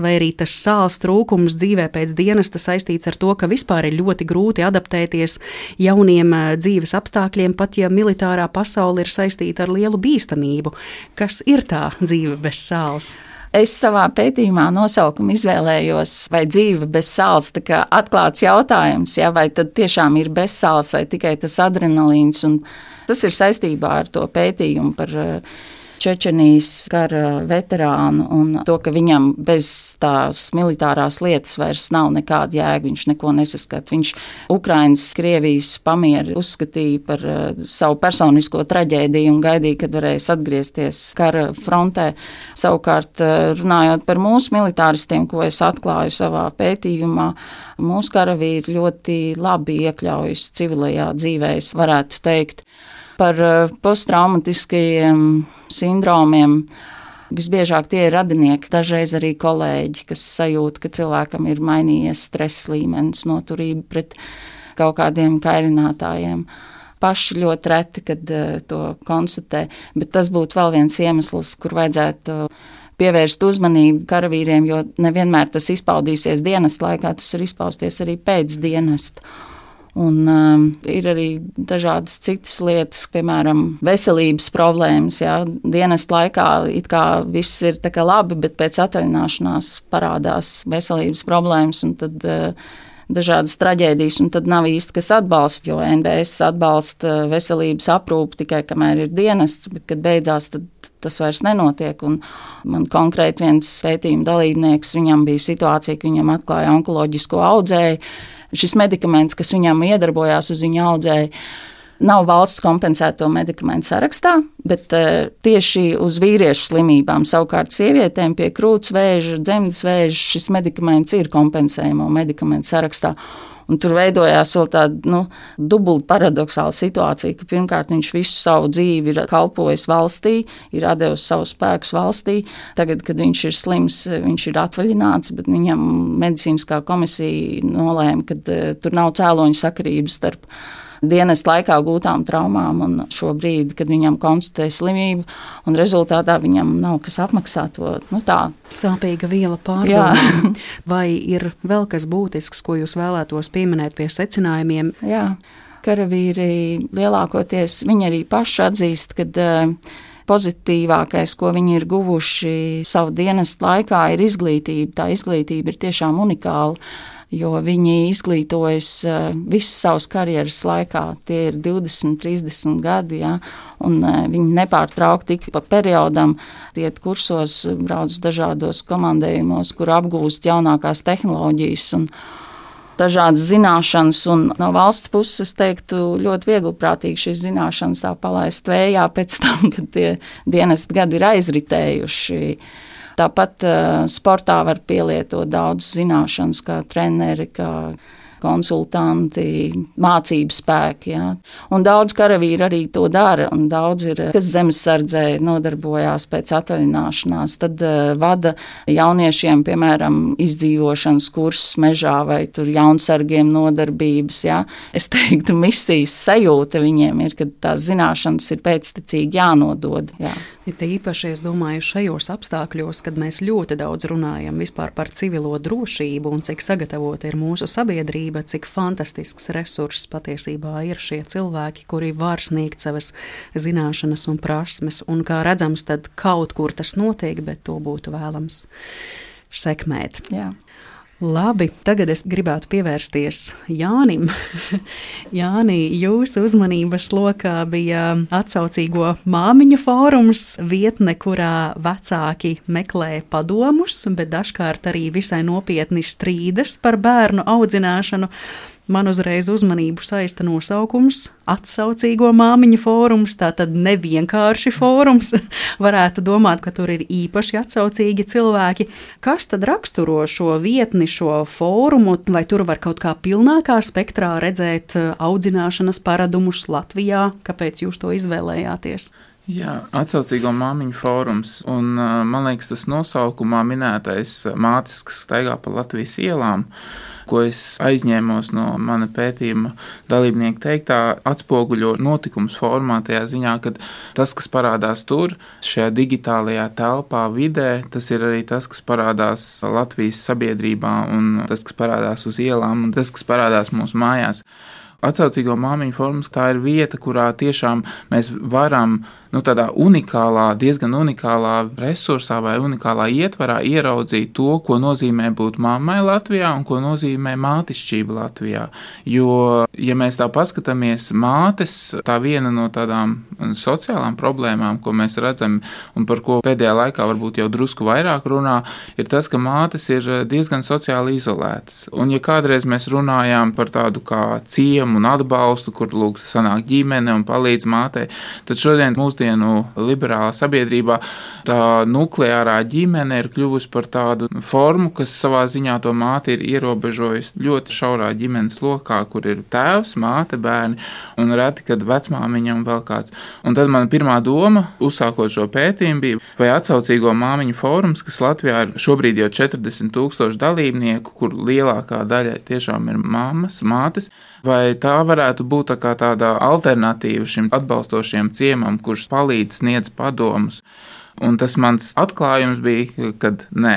[SPEAKER 2] vai arī tas sāls trūkums dzīvē pēc dienesta saistīts ar to, ka vispār ir ļoti grūti adaptēties jauniem eh, dzīves apstākļiem, pat ja militārā pasaule ir saistīta ar lielu bīstamību. Kas ir tā dzīve bez sāls?
[SPEAKER 5] Es savā pētījumā nosaukumu izvēlējos, vai dzīve bez sāls, kā atklāts jautājums, ja, vai tad tiešām ir bez sāls vai tikai tas adrenalīns. Un Tas ir saistībā ar to pētījumu par uh, Čečenijas kara veterānu un to, ka viņam bez tās militārās lietas vairs nav nekāda jēga, viņš neko nesaskat. Viņš Ukrainas, Krievijas pamieru uzskatīja par uh, savu personisko traģēdiju un gaidīja, kad varēs atgriezties kara frontē. Savukārt, uh, runājot par mūsu militāristiem, ko es atklāju savā pētījumā, mūsu karavīri ļoti labi iekļaujas civilajā dzīvē, es varētu teikt par eh, posttraumatiskajiem sindromiem. Visbiežāk tie ir radinieki, dažreiz arī kolēģi, kas sajūt, ka cilvēkam ir mainījies stresa līmenis, noturība pret kaut kādiem kairinātājiem. Paši ļoti reti, kad uh, to konstatē, bet tas būtu vēl viens iemesls, kur vajadzētu pievērst uzmanību karavīriem, jo nevienmēr tas izpaudīsies dienas laikā, tas var izpausties arī pēc dienesta. Un um, ir arī dažādas citas lietas, piemēram, veselības problēmas. Jā. Dienas laikā it kā viss ir labi, bet pēc atvaļināšanās parādās veselības problēmas. Tad, uh, Dažādas traģēdijas, un tad nav īsti kas atbalsta, jo NBS atbalsta veselības aprūpi tikai kamēr ir dienests, bet kad beidzās, tad tas vairs nenotiek. Un man konkrēti viens pētījuma dalībnieks, viņam bija situācija, ka viņam atklāja onkoloģisko audzēju šis medikaments, kas viņam iedarbojās uz viņa audzēju, nav valsts kompensēto medikamentu sarakstā, bet uh, tieši uz vīriešu slimībām, savukārt sievietēm pie krūts vēža, dzemdas vēža šis medikaments ir kompensējamo medikamentu sarakstā. Un tur veidojās vēl tāda nu, dubulta paradoxāla situācija, ka pirmkārt viņš visu savu dzīvi ir kalpojis valstī, ir devis savu spēku valstī. Tagad, kad viņš ir slims, viņš ir atvaļināts, bet viņam medicīniskā komisija nolēma, ka uh, tur nav cēloņu sakarības starp dienas laikā gūtām traumām un šo brīdi, kad viņam konstatē slimību, un rezultātā viņam nav kas apmaksāt to nu, tā.
[SPEAKER 2] Sāpīga viela pārdomām. <laughs> Vai ir vēl kas būtisks, ko jūs vēlētos pieminēt pie secinājumiem?
[SPEAKER 5] Jā, karavīri lielākoties viņi arī paši atzīst, ka uh, pozitīvākais, ko viņi ir guvuši savu dienas laikā, ir izglītība. Tā izglītība ir tiešām unikāla jo viņi izglītojas eh, visas savas karjeras laikā. Tie ir 20, 30 gadi, ja, un eh, viņi nepārtraukti ik pa periodam iet kursos, brauc dažādos komandējumos, kur apgūst jaunākās tehnoloģijas. Un, dažādas zināšanas, un no valsts puses, es teiktu, ļoti viegli prātīgi šīs zināšanas tā palaist vējā pēc tam, kad tie dienesti gadi ir aizritējuši. Tāpat uh, sportā var pielietot daudz zināšanas, kā treneri, kā konsultanti, mācību spēki. Ja. Un daudz karavīri arī to dara, un daudz ir, kas zemesardzē nodarbojās pēc atvaļināšanās. Tad uh, vada jauniešiem, piemēram, izdzīvošanas kursus mežā vai tur jaunsargiem nodarbības. Ja. Es teiktu, misijas sajūta viņiem ir, ka tās zināšanas ir pēctecīgi jānodod. Ja.
[SPEAKER 2] Ir īpaši, es domāju, šajos apstākļos, kad mēs ļoti daudz runājam par civilo drošību un cik sagatavota ir mūsu sabiedrība sabiedrība, cik fantastisks resurss patiesībā ir šie cilvēki, kuri var sniegt savas zināšanas un prasmes. Un kā redzams, tad kaut kur tas notiek, bet to būtu vēlams sekmēt.
[SPEAKER 5] Jā.
[SPEAKER 2] Labi, tagad es gribētu pievērsties Jānim. <laughs> Jāni, jūsu uzmanības lokā bija atsaucīgo māmiņu fórums, vietne, kurā vecāki meklē padomus, bet dažkārt arī visai nopietni strīdas par bērnu audzināšanu. Man uzreiz uzmanību saista nosaukums - atsaucīgo māmiņu fórums. Tā tad nevienkārši fórums. <laughs> Varētu domāt, ka tur ir īpaši atsaucīgi cilvēki. Kas tad raksturo šo vietni, šo fórumu, vai tur var kaut kā pilnākā spektrā redzēt uh, audzināšanas paradumus Latvijā? Kāpēc jūs to izvēlējāties?
[SPEAKER 7] Jā, atsaucīgo māmiņu fórums, un uh, man liekas, tas nosaukumā minētais mātes, kas staigā pa Latvijas ielām, uh, ko es aizņēmos no mana pētījuma dalībnieka teiktā, atspoguļo notikums formā tajā ziņā, ka tas, kas parādās tur, šajā digitālajā telpā, vidē, tas ir arī tas, kas parādās Latvijas sabiedrībā, un tas, kas parādās uz ielām, un tas, kas parādās mūsu mājās. Atsaucīgo māmiņu formas tā ir vieta, kurā tiešām mēs varam nu, tādā unikālā, diezgan unikālā resursā vai unikālā ietvarā ieraudzīt to, ko nozīmē būt mammai Latvijā un ko nozīmē mātišķība Latvijā. Jo, ja mēs tā paskatāmies, mātes tā viena no tādām sociālām problēmām, ko mēs redzam un par ko pēdējā laikā varbūt jau drusku vairāk runā, ir tas, ka mātes ir diezgan sociāli izolētas. Un ja kādreiz mēs runājām par tādu kā ciemu un atbalstu, kur lūk sanāk ģimene un palīdz mātei, tad šodien mūsdienu mūsdienu liberālā sabiedrībā tā nukleārā ģimene ir kļuvusi par tādu formu, kas savā ziņā to māti ir ierobežojusi ļoti šaurā ģimenes lokā, kur ir tēvs, māte, bērni un reti, kad vecmāmiņa un vēl kāds. Un tad man pirmā doma, uzsākot šo pētījumu, bija, vai atsaucīgo māmiņu fórums, kas Latvijā ir šobrīd jau 40 tūkstoši dalībnieku, kur lielākā daļa tiešām ir mammas, mātes, vai tā varētu būt tā tāda alternatīva šim atbalstošiem ciemam, kurš palīdz sniedz padomus. Un tas mans atklājums bija, kad nē.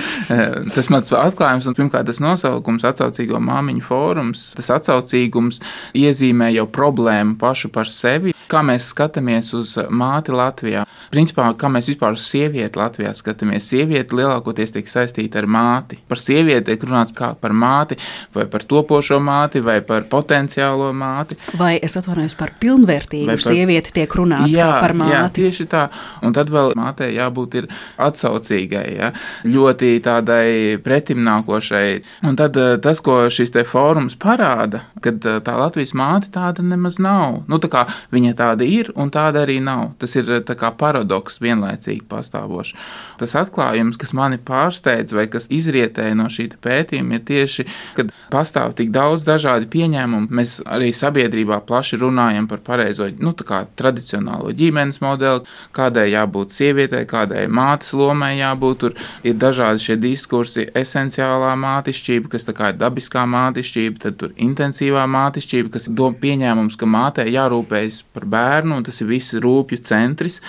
[SPEAKER 7] <laughs> tas mans atklājums, un pirmkārt, tas nosaukums, atsaucīgo māmiņu fórums, tas atsaucīgums iezīmē jau problēmu pašu par sevi. Kā mēs skatāmies uz māti Latvijā? Principā, kā mēs vispār uz sievieti Latvijā skatāmies? Sieviete lielākoties tiek saistīta ar māti. Par sievieti tiek runāts kā par māti, vai par topošo māti, vai par potenciālo māti.
[SPEAKER 2] Vai es atvainojos par pilnvērtīgu par... sievieti, tiek runāts jā, par māti.
[SPEAKER 7] Jā, tieši tā. Un tad vēl mātei jābūt atsaucīgai. Ja? Ļoti tā tādai pretimnākošai. Un tad tas, ko šis te fórums parāda, kad tā Latvijas māte tāda nemaz nav. Nu, tā kā viņa tāda ir un tāda arī nav. Tas ir kā paradoks vienlaicīgi pastāvošs. Tas atklājums, kas mani pārsteidz vai kas izrietēja no šī pētījuma, ir tieši, kad pastāv tik daudz dažādi pieņēmumi. Mēs arī sabiedrībā plaši runājam par pareizo, nu, tā kā tradicionālo ģimenes modeli, kādai jābūt sievietei, kādai mātes lomai jābūt. Tur ir dažādi šie diskursi, esenciālā mātišķība, kas ir dabiskā mātišķība, tad tur intensīvā mātišķība, kas dod pieņēmums, ka mātei jārūpējas par bērnu, un tas ir viss rūpju centrs.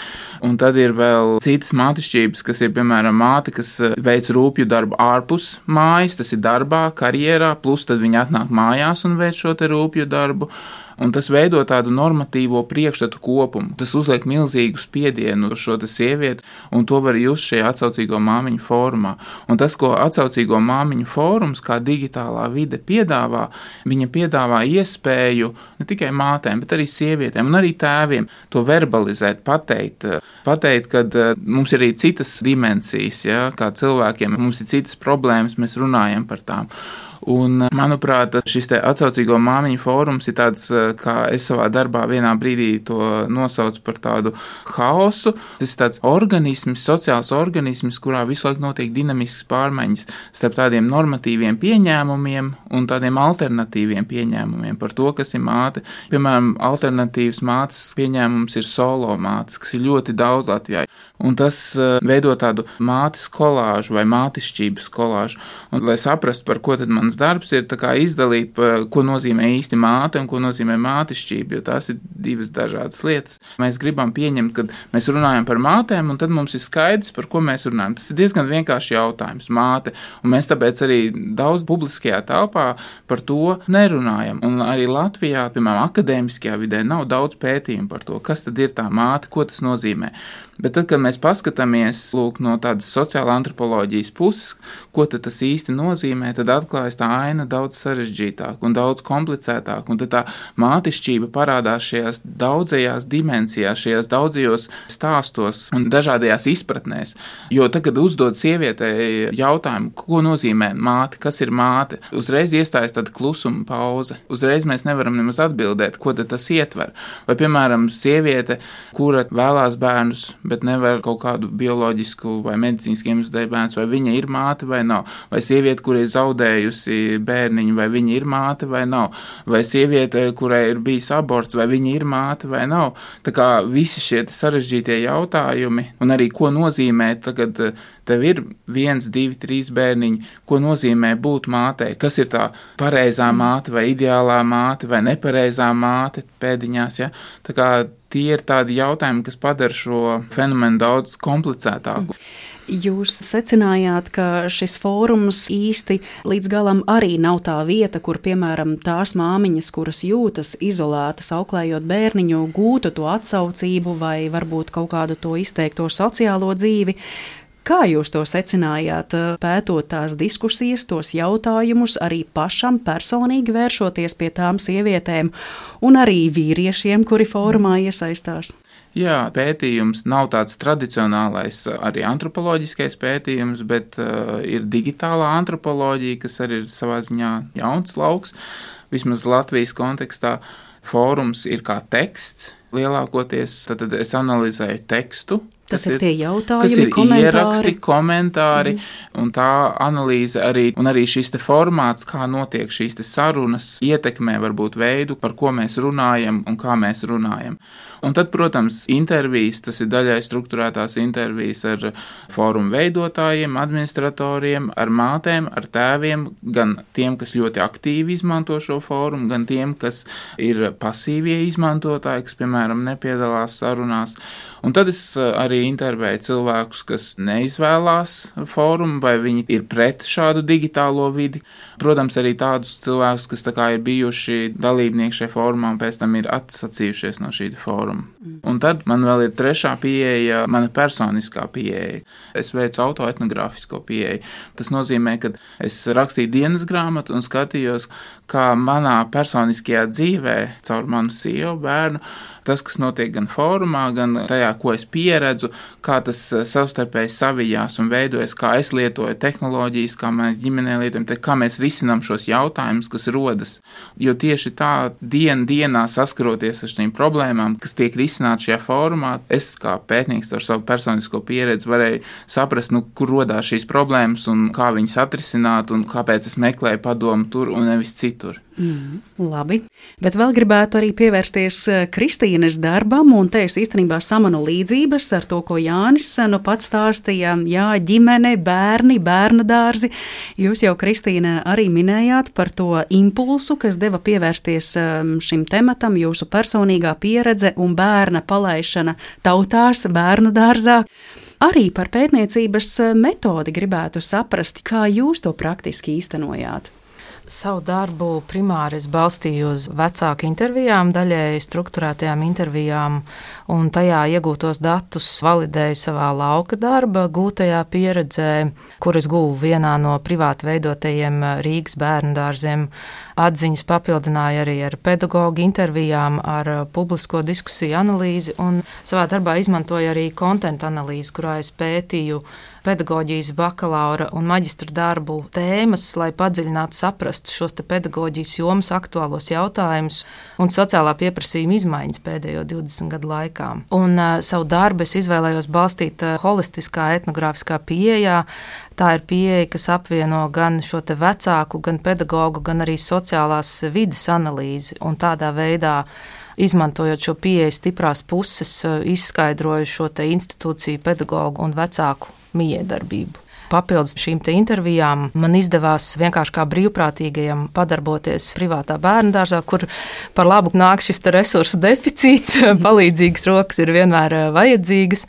[SPEAKER 7] Un tad ir vēl citas mātišķības, kas ir piemēram māte, kas eh, veic rūpju darbu ārpus mājas, tas ir darbā, karjerā, plus tad viņa atnāk mājās un veic šo rūpju darbu un tas veido tādu normatīvo priekšstatu kopumu. Tas uzliek milzīgu spiedienu uz šo sievieti, un to var just šajā atsaucīgo māmiņu fórumā. Un tas, ko atsaucīgo māmiņu fórums, kā digitālā vide piedāvā, viņa piedāvā iespēju ne tikai mātēm, bet arī sievietēm un arī tēviem to verbalizēt, pateikt, pateikt ka eh, mums ir arī citas dimensijas, ja, kā cilvēkiem, mums ir citas problēmas, mēs runājam par tām. Un, manuprāt, šis atsaucīgo māmiņu fórums ir tāds, kā es savā darbā vienā brīdī to nosaucu par tādu haosu. Tas ir tāds organisms, sociāls organisms, kurā visu laiku notiek dinamisks pārmaiņas starp tādiem normatīviem pieņēmumiem un tādiem alternatīviem pieņēmumiem par to, kas ir māte. Piemēram, alternatīvs mātes pieņēmums ir solo mātes, kas ir ļoti daudz Latvijā. Un tas veido tādu mātes kolāžu vai mātišķības kolāžu. Un, lai saprastu, par ko tad mans mans darbs ir izdalīt, ko nozīmē īsti māte un ko nozīmē mātišķība, jo tās ir divas dažādas lietas. Mēs gribam pieņemt, ka mēs runājam par mātēm, un tad mums ir skaidrs, par ko mēs runājam. Tas ir diezgan vienkāršs jautājums, māte, un mēs tāpēc arī daudz publiskajā telpā par to nerunājam. Un arī Latvijā, piemēram, akadēmiskajā vidē nav daudz pētījumu par to, kas tad ir tā māte, ko tas nozīmē. Bet tad, kad mēs paskatāmies lūk, no tādas sociālā antropoloģijas puses, ko tas īsti nozīmē, tad atklājas tā aina daudz sarežģītāka un daudz komplicētāka. Un tad tā mātišķība parādās šajās daudzajās dimensijās, šajās daudzajos stāstos un dažādajās izpratnēs. Jo tad, kad uzdod sievietei jautājumu, ko nozīmē māte, kas ir māte, uzreiz iestājas tāda klusuma pauze. Uzreiz mēs nevaram nemaz atbildēt, ko tas ietver. Vai, piemēram, sieviete, kura vēlās bērnus, bet nevar kaut kādu bioloģisku vai medicīnisku iemeslu dēļ bērns, vai viņa ir māte vai nav, vai sieviete, kur ir zaudējusi bērniņu, vai viņa ir māte vai nav, vai sieviete, kurai ir bijis aborts, vai viņa ir māte vai nav. Tā kā visi šie sarežģītie jautājumi, un arī ko nozīmē tagad tev ir viens, divi, trīs bērniņi, ko nozīmē būt mātei, kas ir tā pareizā māte vai ideālā māte vai nepareizā māte pēdiņās. Ja? Tā kā tie ir tādi jautājumi, kas padara šo fenomenu daudz komplicētāku.
[SPEAKER 2] Jūs secinājāt, ka šis fórums īsti līdz galam arī nav tā vieta, kur, piemēram, tās māmiņas, kuras jūtas izolētas, auklējot bērniņu, gūtu to atsaucību vai varbūt kaut kādu to izteikto sociālo dzīvi. Kā jūs to secinājāt, pētot tās diskusijas, tos jautājumus, arī pašam personīgi vēršoties pie tām sievietēm un arī vīriešiem, kuri fórumā iesaistās?
[SPEAKER 7] Jā, pētījums nav tāds tradicionālais, arī antropoloģiskais pētījums, bet uh, ir digitālā antropoloģija, kas arī ir savā ziņā jauns lauks. Vismaz Latvijas kontekstā fórums ir kā teksts. Lielākoties tad es analizēju tekstu,
[SPEAKER 2] Tas ir, ir tie jautājumi,
[SPEAKER 7] kas ir
[SPEAKER 2] komentāri.
[SPEAKER 7] ieraksti, komentāri, mm. un tā analīze arī, un arī šis formāts, kā notiek šīs sarunas, ietekmē varbūt veidu, par ko mēs runājam un kā mēs runājam. Un tad, protams, intervijas, tas ir daļai struktūrētās intervijas ar fórumu veidotājiem, administratoriem, ar mātēm, ar tēviem, gan tiem, kas ļoti aktīvi izmanto šo fórumu, gan tiem, kas ir pasīvie izmantotāji, kas, piemēram, nepiedalās sarunās. Un tad es arī arī intervēju cilvēkus, kas neizvēlās fórumu, vai viņi ir pret šādu digitālo vidi. Protams, arī tādus cilvēkus, kas kā, ir bijuši dalībnieki šajā fórumā un pēc tam ir atsacījušies no šī fóruma. Mm. Un tad man vēl ir trešā pieeja, mana personiskā pieeja. Es veicu autoetnogrāfisko pieeju. Tas nozīmē, ka es rakstīju dienas grāmatu un skatījos, kā manā personiskajā dzīvē, caur manu sievu, bērnu, tas, kas notiek gan fórumā, gan tajā, ko es pieredzu, redzu, kā tas savstarpēji savijās un veidojas, kā es lietoju tehnoloģijas, kā mēs ģimenē lietojam, kā mēs risinām šos jautājumus, kas rodas. Jo tieši tā diena dienā saskaroties ar šīm problēmām, kas tiek risināts šajā fórumā, es kā pētnieks ar savu personisko pieredzi varēju saprast, nu, kur rodās šīs problēmas un kā viņas atrisināt un kāpēc es meklēju padomu tur un nevis citur.
[SPEAKER 2] Mm, labi, bet vēl gribētu arī pievērsties eh, Kristīnas darbam, un te es īstenībā samanu līdzības ar to, ko Jānis eh, nu pats stāstīja. Jā, ģimene, bērni, bērnu dārzi. Jūs jau, Kristīna, arī minējāt par to impulsu, kas deva pievērsties ehm, šim tematam, jūsu personīgā pieredze un bērna palaišana tautās, bērnu dārzā. Arī par pētniecības eh, metodi gribētu saprast, kā jūs to praktiski īstenojāt.
[SPEAKER 8] Savu darbu primāri es balstīju uz vecāku intervijām, daļēji struktūrētajām intervijām, un tajā iegūtos datus validēju savā lauka darba, gūtajā pieredzē, kuras guvu vienā no privāti veidotajiem Rīgas bērnu dārziem. Atziņas papildināja arī ar pedagoģu intervijām, ar publisko diskusiju analīzi, un savā darbā izmantoju arī konta analīzi, kurā es pētīju pedagoģijas bakalaura un maģistra darbu tēmas, lai padziļinātu, saprastu šos pedagoģijas jomas aktuālos jautājumus un sociālā pieprasījuma izmaiņas pēdējo 20 gadu laikā. Un uh, savu darbu es izvēlējos balstīt uh, holistiskā etnogrāfiskā pieejā. Tā ir pieeja, kas apvieno gan šo vecāku, gan pedagoģu, gan arī sociālās vidas analīzi un tādā veidā izmantojot šo pieeju stiprās puses, izskaidroju šo institūciju, pedagoģu un vecāku miedarbību. Papildus šīm intervijām man izdevās vienkārši kā brīvprātīgajam padarboties privātā bērnu dārzā, kur par labu nāk šis resursu deficīts. <laughs> Palīdzīgas rokas ir vienmēr eh, vajadzīgas,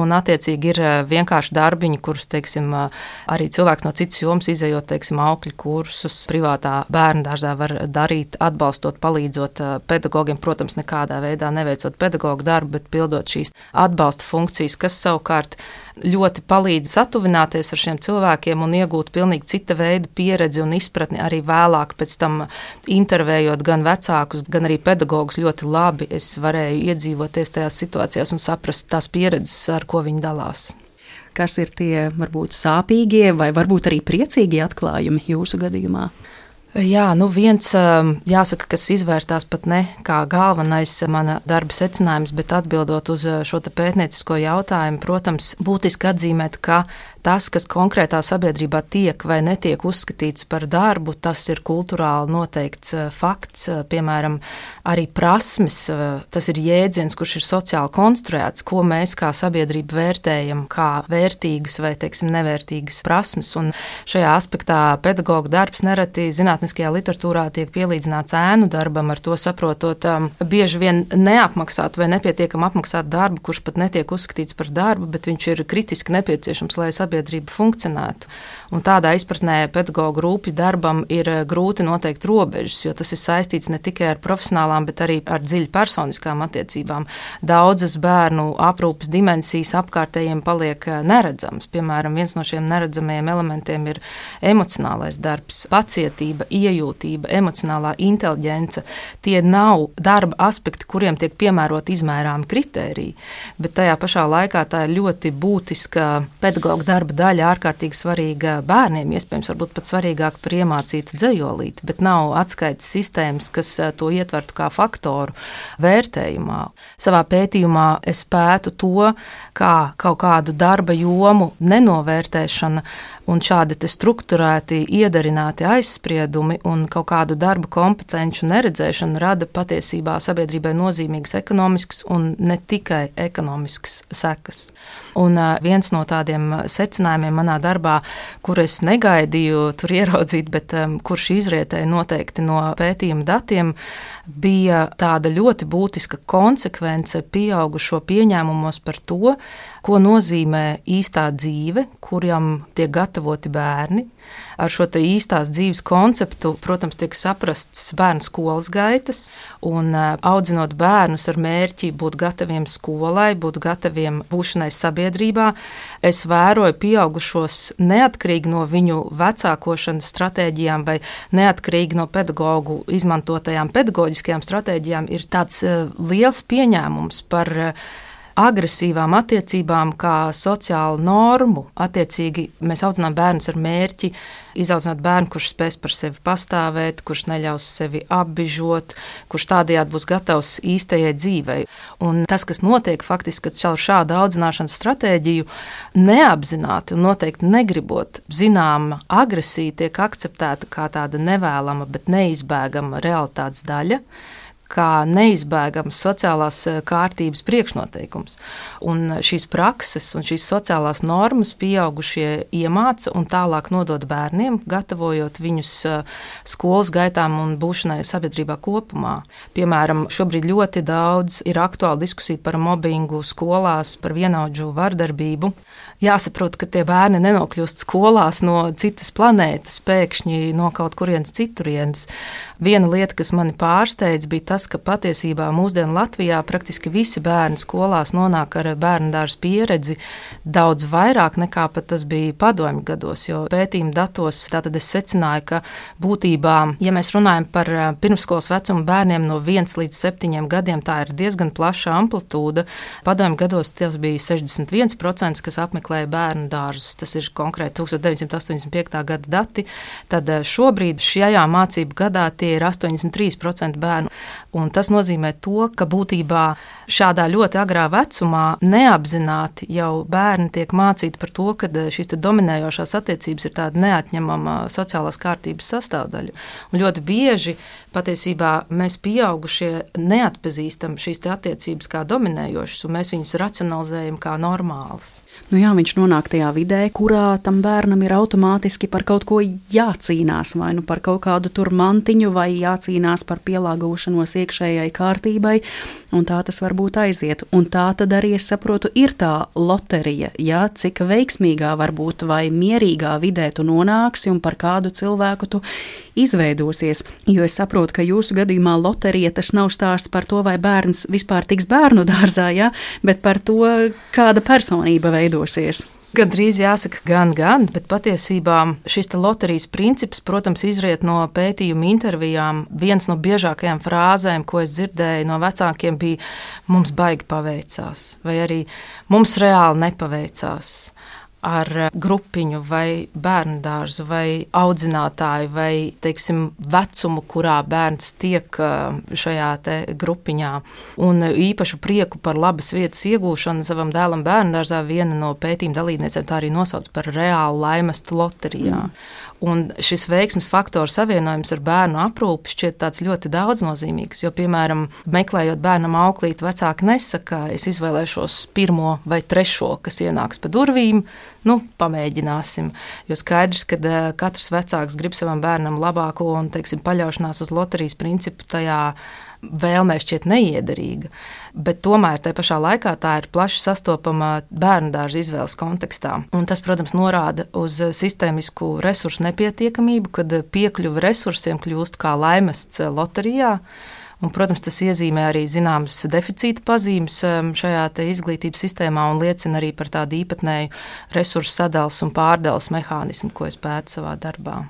[SPEAKER 8] un attiecīgi ir eh, vienkārši darbiņi, kurus teiksim, eh, arī cilvēks no citas jomas izējot teiksim, augļu kursus privātā bērnu dārzā var darīt, atbalstot, palīdzot pedagogiem. Protams, nekādā veidā neveicot pedagoģu darbu, bet pildot šīs atbalsta funkcijas, kas savukārt ļoti palīdz satuvināties ar šiem cilvēkiem un iegūt pilnīgi cita veida pieredzi un izpratni arī vēlāk, pēc tam intervējot gan vecākus, gan arī pedagogus ļoti labi. Es varēju iedzīvoties tajās situācijās un saprast tās pieredzes, ar ko viņi dalās.
[SPEAKER 2] Kas ir tie varbūt sāpīgie vai varbūt arī priecīgie atklājumi jūsu gadījumā?
[SPEAKER 8] Jā, nu viens jāsaka, kas izvērtās pat ne kā galvenais mana darba secinājums, bet atbildot uz šo pētniecisko jautājumu, protams, būtiski atzīmēt, ka tas, kas konkrētā sabiedrībā tiek vai netiek uzskatīts par darbu, tas ir kultūrāli noteikts eh, fakts. Eh, piemēram, arī prasmes, eh, tas ir jēdziens, kurš ir sociāli konstruēts, ko mēs kā sabiedrība vērtējam kā vērtīgas vai, teiksim, nevērtīgas prasmes. Un šajā aspektā pedagoģa darbs nereti zinātniskajā literatūrā tiek pielīdzināts ēnu darbam, ar to saprotot um, bieži vien neapmaksātu vai nepietiekam apmaksātu darbu, kurš pat netiek uzskatīts par darbu, bet viņš ir kritiski nepieciešams, lai sabiedrība sabiedrība funkcionētu. Un tādā izpratnē pedagoģa rūpju darbam ir eh, grūti noteikt robežas, jo tas ir saistīts ne tikai ar profesionālām, bet arī ar dziļi personiskām attiecībām. Daudzas bērnu aprūpes dimensijas apkārtējiem paliek eh, neredzamas. Piemēram, viens no šiem neredzamajiem elementiem ir emocionālais darbs, pacietība, iejūtība, emocionālā inteliģence. Tie nav darba aspekti, kuriem tiek piemērot izmērāmi kritēriji, bet tajā pašā laikā tā ir ļoti būtiska pedagoģa darba daļa, ārkārtīgi svarīga bērniem, iespējams, pat svarīgāk par iemācītu dzējolīti, bet nav atskaites sistēmas, kas eh, to ietvertu kā faktoru vērtējumā. Savā pētījumā es pētu to, kā kaut kādu darba jomu nenovērtēšana un šādi struktūrēti, iedarināti aizspriedumi un kaut kādu darba kompetenci neredzēšana rada patiesībā sabiedrībai nozīmīgas ekonomiskas un ne tikai ekonomiskas sekas. Un viens no tādiem secinājumiem manā darbā, kur es negaidīju tur ieraudzīt, bet kurš izrietēja noteikti no pētījuma datiem, bija tāda ļoti būtiska konsekvence pieaugušo pieņēmumos par to, ko nozīmē īstā dzīve, kuram tiek gatavoti bērni. Ar šo īstās dzīves konceptu, protams, tiek saprasts bērnu skolas gaitas, un audzinot bērnus ar mērķi būt gataviem skolai, būt gataviem būšanai sabiedrībā, es vēroju pieaugušos neatkarīgi no viņu vecākošanas stratēģijām vai neatkarīgi no pedagoģu izmantotajām pedagoģiskajām stratēģijām, ir tāds liels pieņēmums par agresīvām attiecībām kā sociālu normu. Attiecīgi mēs audzinām bērnus ar mērķi izaudzināt bērnu, kurš spēs par sevi pastāvēt, kurš neļaus sevi apbižot, kurš tādējādi būs gatavs īstajai dzīvei. Un tas, kas notiek faktiski, caur šādu audzināšanas stratēģiju neapzināti un noteikti negribot, zināma agresija tiek akceptēta kā tāda nevēlama, bet neizbēgama realitātes daļa kā neizbēgams sociālās eh, kārtības priekšnoteikums. Un šīs prakses un šīs sociālās normas pieaugušie iemāca un tālāk nodod bērniem, gatavojot viņus eh, skolas gaitām un būšanai sabiedrībā kopumā. Piemēram, šobrīd ļoti daudz ir aktuāla diskusija par mobbingu skolās, par vienaudžu vardarbību. Jāsaprot, ka tie bērni nenokļūst skolās no citas planētas, pēkšņi no kaut kurienes citurienes. Viena lieta, kas mani pārsteidz, bija tas, ka patiesībā mūsdienu Latvijā praktiski visi bērni skolās nonāk ar bērnu dārza pieredzi daudz vairāk nekā pat tas bija padomju gados. Jo pētījuma datos tātad es secināju, ka būtībā, ja mēs runājam par eh, pirmskolas vecuma bērniem no 1 līdz 7 gadiem, tā ir diezgan plaša amplitūda. Padomju gados tas bija 61%, kas apmeklēja bērnu dārzus. Tas ir konkrēti 1985. gada dati. Tad eh, šobrīd šajā mācību gadā tie ir 83% bērnu. Un tas nozīmē to, ka būtībā šādā ļoti agrā vecumā neapzināti jau bērni tiek mācīti par to, ka šīs dominējošās attiecības ir tāda neatņemama sociālās kārtības sastāvdaļa. Un ļoti bieži patiesībā mēs pieaugušie neatpazīstam šīs attiecības kā dominējošas, un mēs viņus racionalizējam kā normālas.
[SPEAKER 2] Nu jā, viņš nonāk tajā vidē, kurā tam bērnam ir automātiski par kaut ko jācīnās, vai nu par kaut kādu tur mantiņu, vai jācīnās par pielāgošanos iekšējai kārtībai, un tā tas varbūt aiziet. Un tā tad arī es saprotu, ir tā loterija, jā, cik veiksmīgā varbūt vai mierīgā vidē tu nonāksi un par kādu cilvēku tu izveidosies. Jo es saprotu, ka jūsu gadījumā loterija tas nav stāsts par to, vai bērns vispār tiks bērnu dārzā, jā, bet par to, kāda personība veidosies.
[SPEAKER 8] Gan drīz jāsaka, gan, gan, bet patiesībā šis loterijas princips, protams, izriet no pētījuma intervijām. Viens no biežākajām frāzēm, ko es dzirdēju no vecākiem, bija: Mums baigi paveicās, vai arī mums reāli nepaveicās ar eh, grupiņu, vai bērnu dārzu, vai audzinātāju, vai teiksim, vecumu, kurā bērns tiek eh, šajā grupiņā. Un īpašu prieku par labas vietas iegūšanu savam dēlam bērnu dārzā viena no pētījuma dalībniecēm tā arī nosauc par reālu laimestu loterijā. Mm. Un šis veiksmes faktors savienojums ar bērnu aprūpi šķiet tāds ļoti daudznozīmīgs. Jo, piemēram, meklējot bērnam auklīti, vecāki nesaka, es izvēlēšos pirmo vai trešo, kas ienāks pa durvīm. Nu, pamēģināsim. Jo skaidrs, ka uh, katrs vecāks grib savam bērnam labāko un teiksim, paļaušanās uz loterijas principu tajā vēlmē šķiet neiederīga. Bet tomēr tajā pašā laikā tā ir plaši sastopama bērnu dārza izvēles kontekstā. Un tas, protams, norāda uz sistēmisku resursu nepietiekamību, kad piekļuve resursiem kļūst kā laimests loterijā. Un, protams, tas iezīmē arī zināmas deficīta pazīmes um, šajā izglītības sistēmā un liecina arī par tādu īpatnēju resursu sadales un pārdales mehānismu, ko es pētu savā darbā.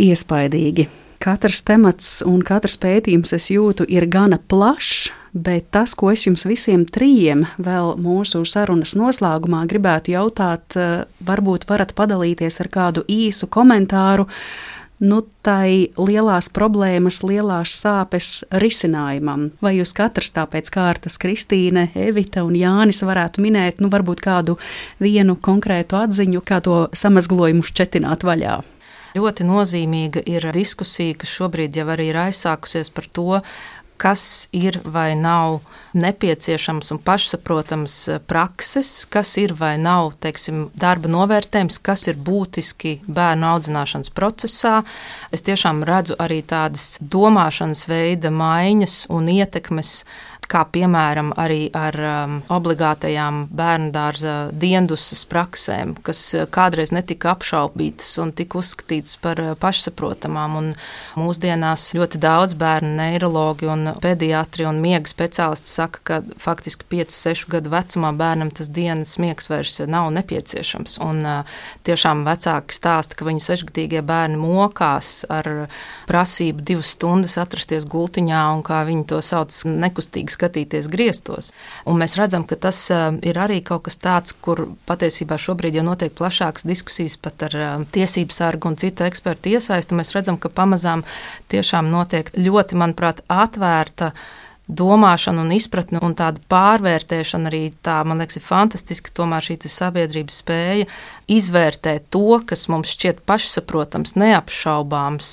[SPEAKER 2] Iespaidīgi katrs temats un katrs pētījums, es jūtu, ir gana plašs. Bet tas, ko es jums visiem trijiem vēl mūsu sarunas noslēgumā gribētu jautāt, eh, varbūt varat padalīties ar kādu īsu komentāru, nu, tai lielās problēmas, lielās sāpes risinājumam. Vai jūs katrs tāpēc kārtas, Kristīne, Evita un Jānis, varētu minēt, nu, varbūt kādu vienu konkrētu atziņu, kā to samazglojumu šķetināt vaļā?
[SPEAKER 8] Ļoti nozīmīga ir diskusija, kas šobrīd jau arī ir aizsākusies par to, kas ir vai nav nepieciešams un pašsaprotams prakses, kas ir vai nav teiksim, darba novērtējums, kas ir būtiski bērnu audzināšanas procesā. Es tiešām redzu arī tādas domāšanas veida maiņas un ietekmes kā piemēram arī ar um, obligātajām bērnu dārza diendusas praksēm, kas uh, kādreiz netika apšaubītas un tika uzskatītas par uh, pašsaprotamām. Un mūsdienās ļoti daudz bērnu neiroloģi un pediatri un miega speciālisti saka, ka faktiski 5-6 gadu vecumā bērnam tas dienas miegs vairs nav nepieciešams. Un uh, tiešām vecāki stāsta, ka viņu sešgadīgie bērni mokās ar prasību divas stundas atrasties gultiņā un kā viņi to sauc nekustīgas skatīties griestos. Un mēs redzam, ka tas ir arī kaut kas tāds, kur patiesībā šobrīd jau notiek plašākas diskusijas pat ar tiesību sargu un citu ekspertu iesaistu. Mēs redzam, ka pamazām tiešām notiek ļoti, manuprāt, atvērta domāšana un izpratne un tāda pārvērtēšana arī tā, man liekas, ir fantastiski. Tomēr šī sabiedrības spēja izvērtēt to, kas mums šķiet pašsaprotams, neapšaubāms.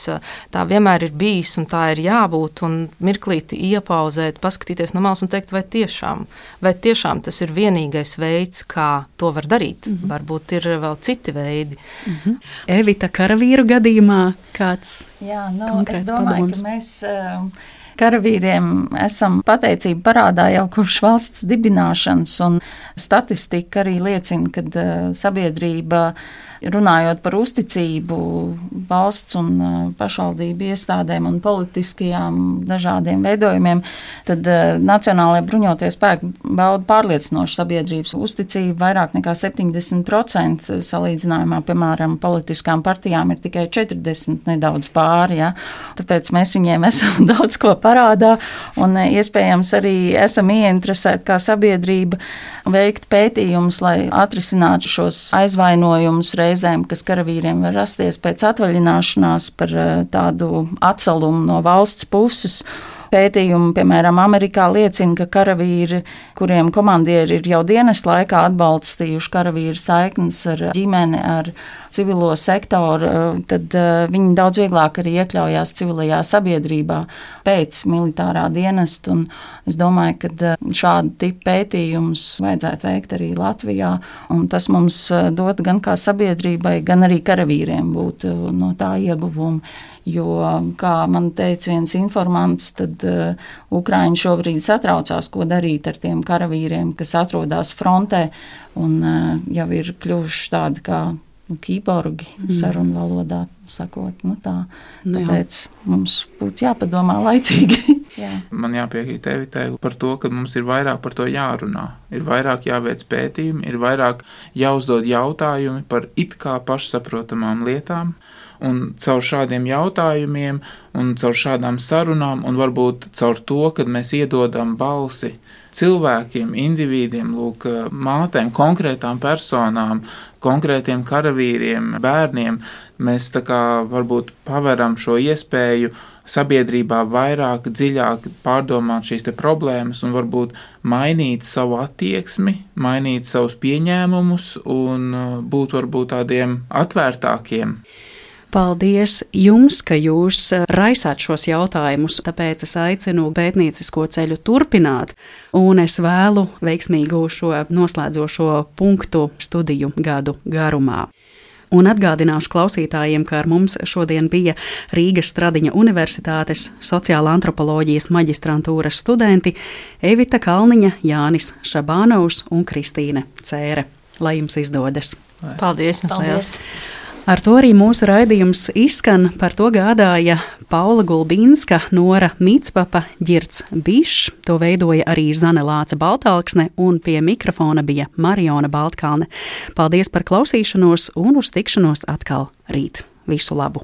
[SPEAKER 8] Tā vienmēr ir bijis un tā ir jābūt. Un mirklīti iepauzēt, paskatīties no malas un teikt, vai tiešām, vai tiešām tas ir vienīgais veids, kā to var darīt. Mm -hmm. Varbūt ir vēl citi veidi. Mm
[SPEAKER 2] -hmm. Evita karavīru gadījumā kāds?
[SPEAKER 5] Jā, nu, es domāju, padoms? ka mēs. Uh, karavīriem esam pateicību parādā jau kopš valsts dibināšanas, un statistika arī liecina, ka uh, sabiedrība runājot par uzticību valsts un uh, pašvaldību iestādēm un politiskajām dažādiem veidojumiem, tad uh, Nacionālajie bruņotie spēki bauda pārliecinošu sabiedrības uzticību. Vairāk nekā 70% salīdzinājumā, piemēram, politiskām partijām ir tikai 40 nedaudz pāri. Ja? Tāpēc mēs viņiem esam <laughs> daudz ko parādā un uh, iespējams arī esam ieinteresēti kā sabiedrība veikt pētījumus, lai atrisinātu šos aizvainojumus reizēm, kas karavīriem var rasties pēc atvaļināšanās par eh, tādu atsalumu no valsts puses. Pētījumi, piemēram, Amerikā liecina, ka karavīri, kuriem komandieri ir jau dienas laikā atbalstījuši karavīru saiknes ar ģimeni, ar civilo sektoru, tad eh, viņi daudz vieglāk arī iekļaujās civilajā sabiedrībā pēc militārā dienesta. Un es domāju, ka eh, šādu tipu pētījumus vajadzētu veikt arī Latvijā, un tas mums eh, dot gan kā sabiedrībai, gan arī karavīriem būt no tā ieguvumi. Jo, kā man teica viens informants, tad uh, Ukraiņi šobrīd satraucās, ko darīt ar tiem karavīriem, kas atrodas frontē un uh, jau ir kļuvuši tādi kā nu, kiborgi mm. sarunu valodā sakot. Nu tā. Nu, Tāpēc jā. mums būtu jāpadomā laicīgi. <laughs> jā.
[SPEAKER 7] Man jāpiekrīt Evitai par to, ka mums ir vairāk par to jārunā. Ir vairāk jāveic pētījumi, ir vairāk jāuzdod jautājumi par it kā pašsaprotamām lietām. Un caur šādiem jautājumiem, un caur šādām sarunām, un varbūt caur to, kad mēs iedodam balsi cilvēkiem, individiem, lūk, mātēm, konkrētām personām, konkrētiem karavīriem, bērniem, mēs tā kā varbūt paveram šo iespēju sabiedrībā vairāk, dziļāk pārdomāt šīs problēmas un varbūt mainīt savu attieksmi, mainīt savus pieņēmumus un būt varbūt tādiem atvērtākiem.
[SPEAKER 2] Paldies jums, ka jūs uh, raisāt šos jautājumus, tāpēc es aicinu pētniecisko ceļu turpināt, un es vēlu veiksmīgu šo noslēdzošo punktu studiju gadu garumā. Un atgādināšu klausītājiem, ka ar mums šodien bija Rīgas Stradiņa Universitātes sociālā antropoloģijas maģistrantūras studenti Evita Kalniņa, Jānis Šabānaus un Kristīne Cēre. Lai jums izdodas!
[SPEAKER 8] Paldies! Paldies.
[SPEAKER 2] Paldies. Ar to arī mūsu raidījums izskan. Par to gādāja Paula Gulbīnska, Nora Mitspapa, Girts Bišs. To veidoja arī Zane Lāca Baltāksne un pie mikrofona bija Mariona Baltkalne. Paldies par klausīšanos un uz tikšanos atkal rīt. Visu labu!